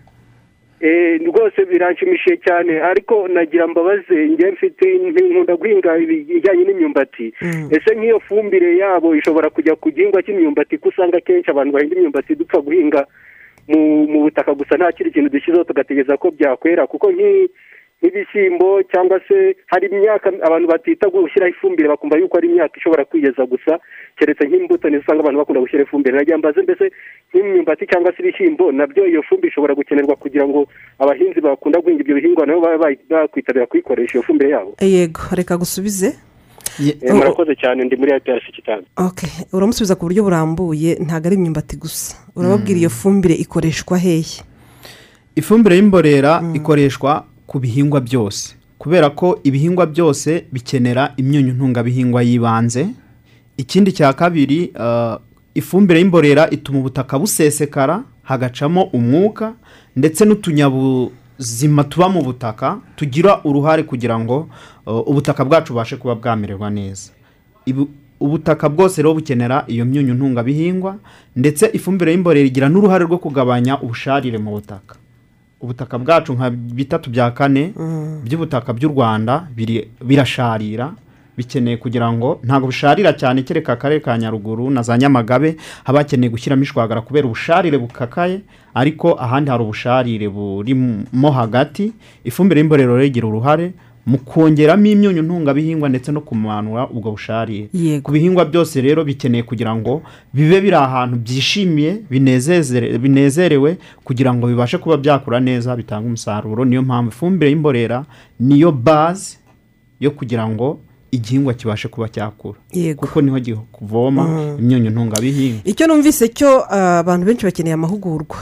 rwose biranshimishije cyane ariko nagira mbabaze njye mfite nkunda guhinga ibijyanye n'imyumbati. Ese nk'iyo fumbire yabo ishobora kujya ku gihingwa cy'imyumbati ko usanga akenshi abantu bahinga imyumbati dupfa guhinga mu butaka gusa nta kindi kintu dushyizeho tugategereza ko byakwera kuko nk'ibishyimbo cyangwa se hari imyaka abantu batita gushyiraho ifumbire bakumva yuko ari imyaka ishobora kwigeza gusa keretse nk'imbuto nizo usanga abantu bakunda gushyira ifumbire. Nagira mbaze mbese nk'imyumbati cyangwa se ibishyimbo na byo iyo fumbire ishobora gukenerwa kugira ngo abahinzi bakunda guhinga ibyo bihingwa nabo babe bakwitabira kuyikoresha iyo fumbire yabo. Yego. Reka gusubize. Eh, murakoze cyane ndi muri cyane ok. Uramusubiza ku buryo burambuye ntabwo ari imyumbati gusa. Urababwira iyo fumbire ikoreshwa hehe? Ifumbire y'imborera ikoreshwa ku bihingwa byose. Kubera ko ibihingwa byose bikenera imyunyu ntungabihingwa y'ibanze ikindi cya kabiri uh, ifumbire y'imborera ituma ubutaka busesekara hagacamo umwuka ndetse n'utunyabuzima tuba mu butaka tugira uruhare kugira ngo uh, ubutaka bwacu bubashe kuba bwamererwa neza. Ubutaka bwose rero bukenera iyo myunyu ntungabihingwa ndetse ifumbire y'imborera igira n'uruhare rwo kugabanya ubusharire mu butaka. Ubutaka bwacu nka bitatu bya kane by'ubutaka by'u rwanda birasharira. Bikeneye kugira ngo ntabwo busharira cyane. Kereka akarere ka nyaruguru na za nyamagabe haba hakeneye gushyiramo ishwagara kubera ubusharire bukakaye ariko ahandi hari ubusharire burimo hagati. Ifumbire y'imborera rero igira uruhare. Mu kongeramo imyunyu ntungabihingwa ndetse no kumanura ubwo busharire ku bihingwa byose rero bikeneye kugira ngo bibe biri ahantu byishimiye binezerewe kugira ngo bibashe kuba byakura neza bitanga umusaruro. Niyo mpamvu ifumbire y'imborera niyo baze yo kugira ngo igihingwa kibashe kuba cyakura. Kuko ni ho kuvoma imyunyu ntungabihingwa. Icyo numvise cyo ah, abantu benshi bakeneye amahugurwa.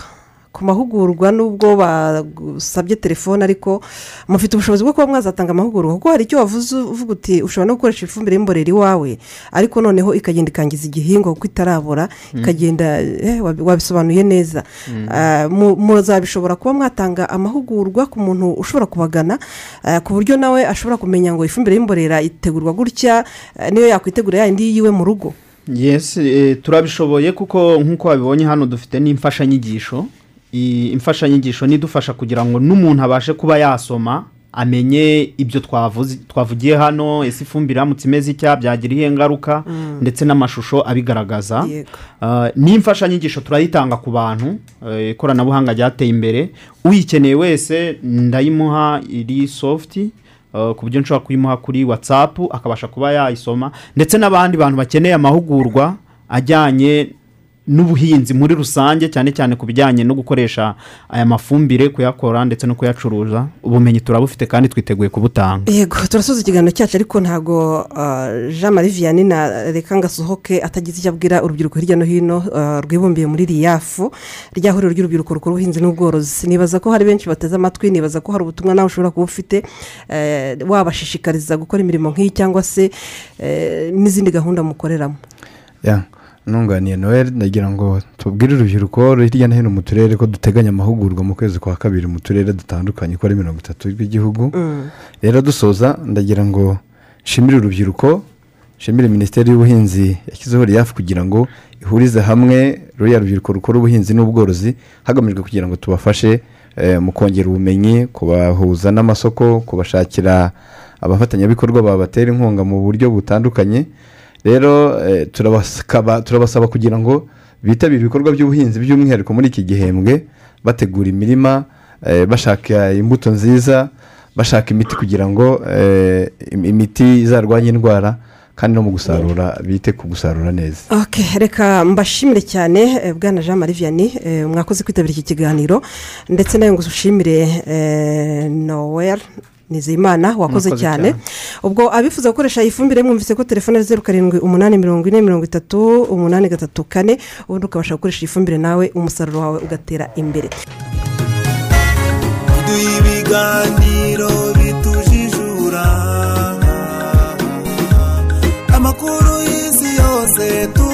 Ku mahugurwa nubwo bagusabye telefone ariko mufite ubushobozi bwo kuba mwazatanga amahugurwa kuko hari icyo wavuze uvuga uti ushobora no gukoresha ifumbire y'imborera iwawe ariko noneho ikagenda ikangiza igihingwa kuko itarabora ikagenda eh, wabi- wabisobanuye neza. Ah, mu- muzabishobora kuba mwatanga amahugurwa ku muntu ushobora kubagana ah, ku buryo nawe ashobora kumenya ngo ifumbire y'imborera itegurwa gutya ah, niyo yakwitegura yayindi yiwe mu rugo. Yes eh, turabishoboye kuko nk'uko wabibonye hano dufite n'imfashanyigisho. Imfashanyigisho nidufasha kugira ngo n'umuntu abashe kuba yasoma amenye ibyo twavugiye hano ese ifumbire iramutse imeze icya byagira iyihe ngaruka ndetse n'amashusho abigaragaza. Ah, n'imfashanyigisho turayitanga ku bantu eh, ikoranabuhanga ryateye imbere. Uyikeneye wese ndayimuha iri sofuti Uh, ku buryo nshobora kuyimuha kuri watsapu akabasha kuba yayisoma. Ndetse n'abandi bantu bakeneye amahugurwa ajyanye n'ubuhinzi muri rusange cyane cyane ku bijyanye no gukoresha aya mafumbire kuyakora ndetse no kuyacuruza ubumenyi turabufite kandi twiteguye kubutanga. Yego turasoza ikiganiro cyacu ariko ntabwo ah, jean marie vianney na reka ngasohoke atagize icyo abwira urubyiruko hirya no hino ah, rwibumbiye muri riyafu rya huriro ry'urubyiruko rukora ubuhinzi n'ubworozi. Nibaza ko hari benshi bateze amatwi nibaza ko hari ubutumwa nawe ushobora kuba ufite eh, wabashishikariza gukora imirimo nk'iyi cyangwa se n'izindi gahunda mukoreramo. Ntunganiye noel ndagira ngo tubwire urubyiruko hirya no hino mu turere ko duteganya amahugurwa mu kwezi kwa kabiri mu turere dutandukanye uko ari mirongo itatu rw'igihugu rero dusoza ndagira ngo nshimire urubyiruko nshimire minisiteri y'ubuhinzi yashyizeho riyafu kugira ngo ihurize hamwe ruriya rubyiruko rukora ubuhinzi n'ubworozi hagamijwe kugira ngo tubafashe eh, mu kongera ubumenyi kubahuza n'amasoko kubashakira abafatanyabikorwa babatera inkunga mu buryo butandukanye rero eh, turabasaba kugira ngo bitabire ibikorwa by'ubuhinzi by'umwihariko muri iki gihembwe bategura imirima eh, bashaka imbuto nziza bashaka imiti kugira ngo eh, im- imiti izarwanya indwara kandi no mu gusarura bite ku gusarura neza. Reka mbashimire cyane bwana jean marie vianney mwakoze kwitabira iki kiganiro ndetse nawe ngo ushimire eh, noel nizeyimana wakoze cyane. ubwo abifuza gukoresha iyi fumbire mwumvise ko telefone ari zeru karindwi umunani mirongo ine mirongo itatu umunani gatatu kane ubundi ukabasha gukoresha iyi fumbire nawe umusaruro wawe ugatera imbere. Ibiganiro bitujijura. Amakuru y'isi yose tu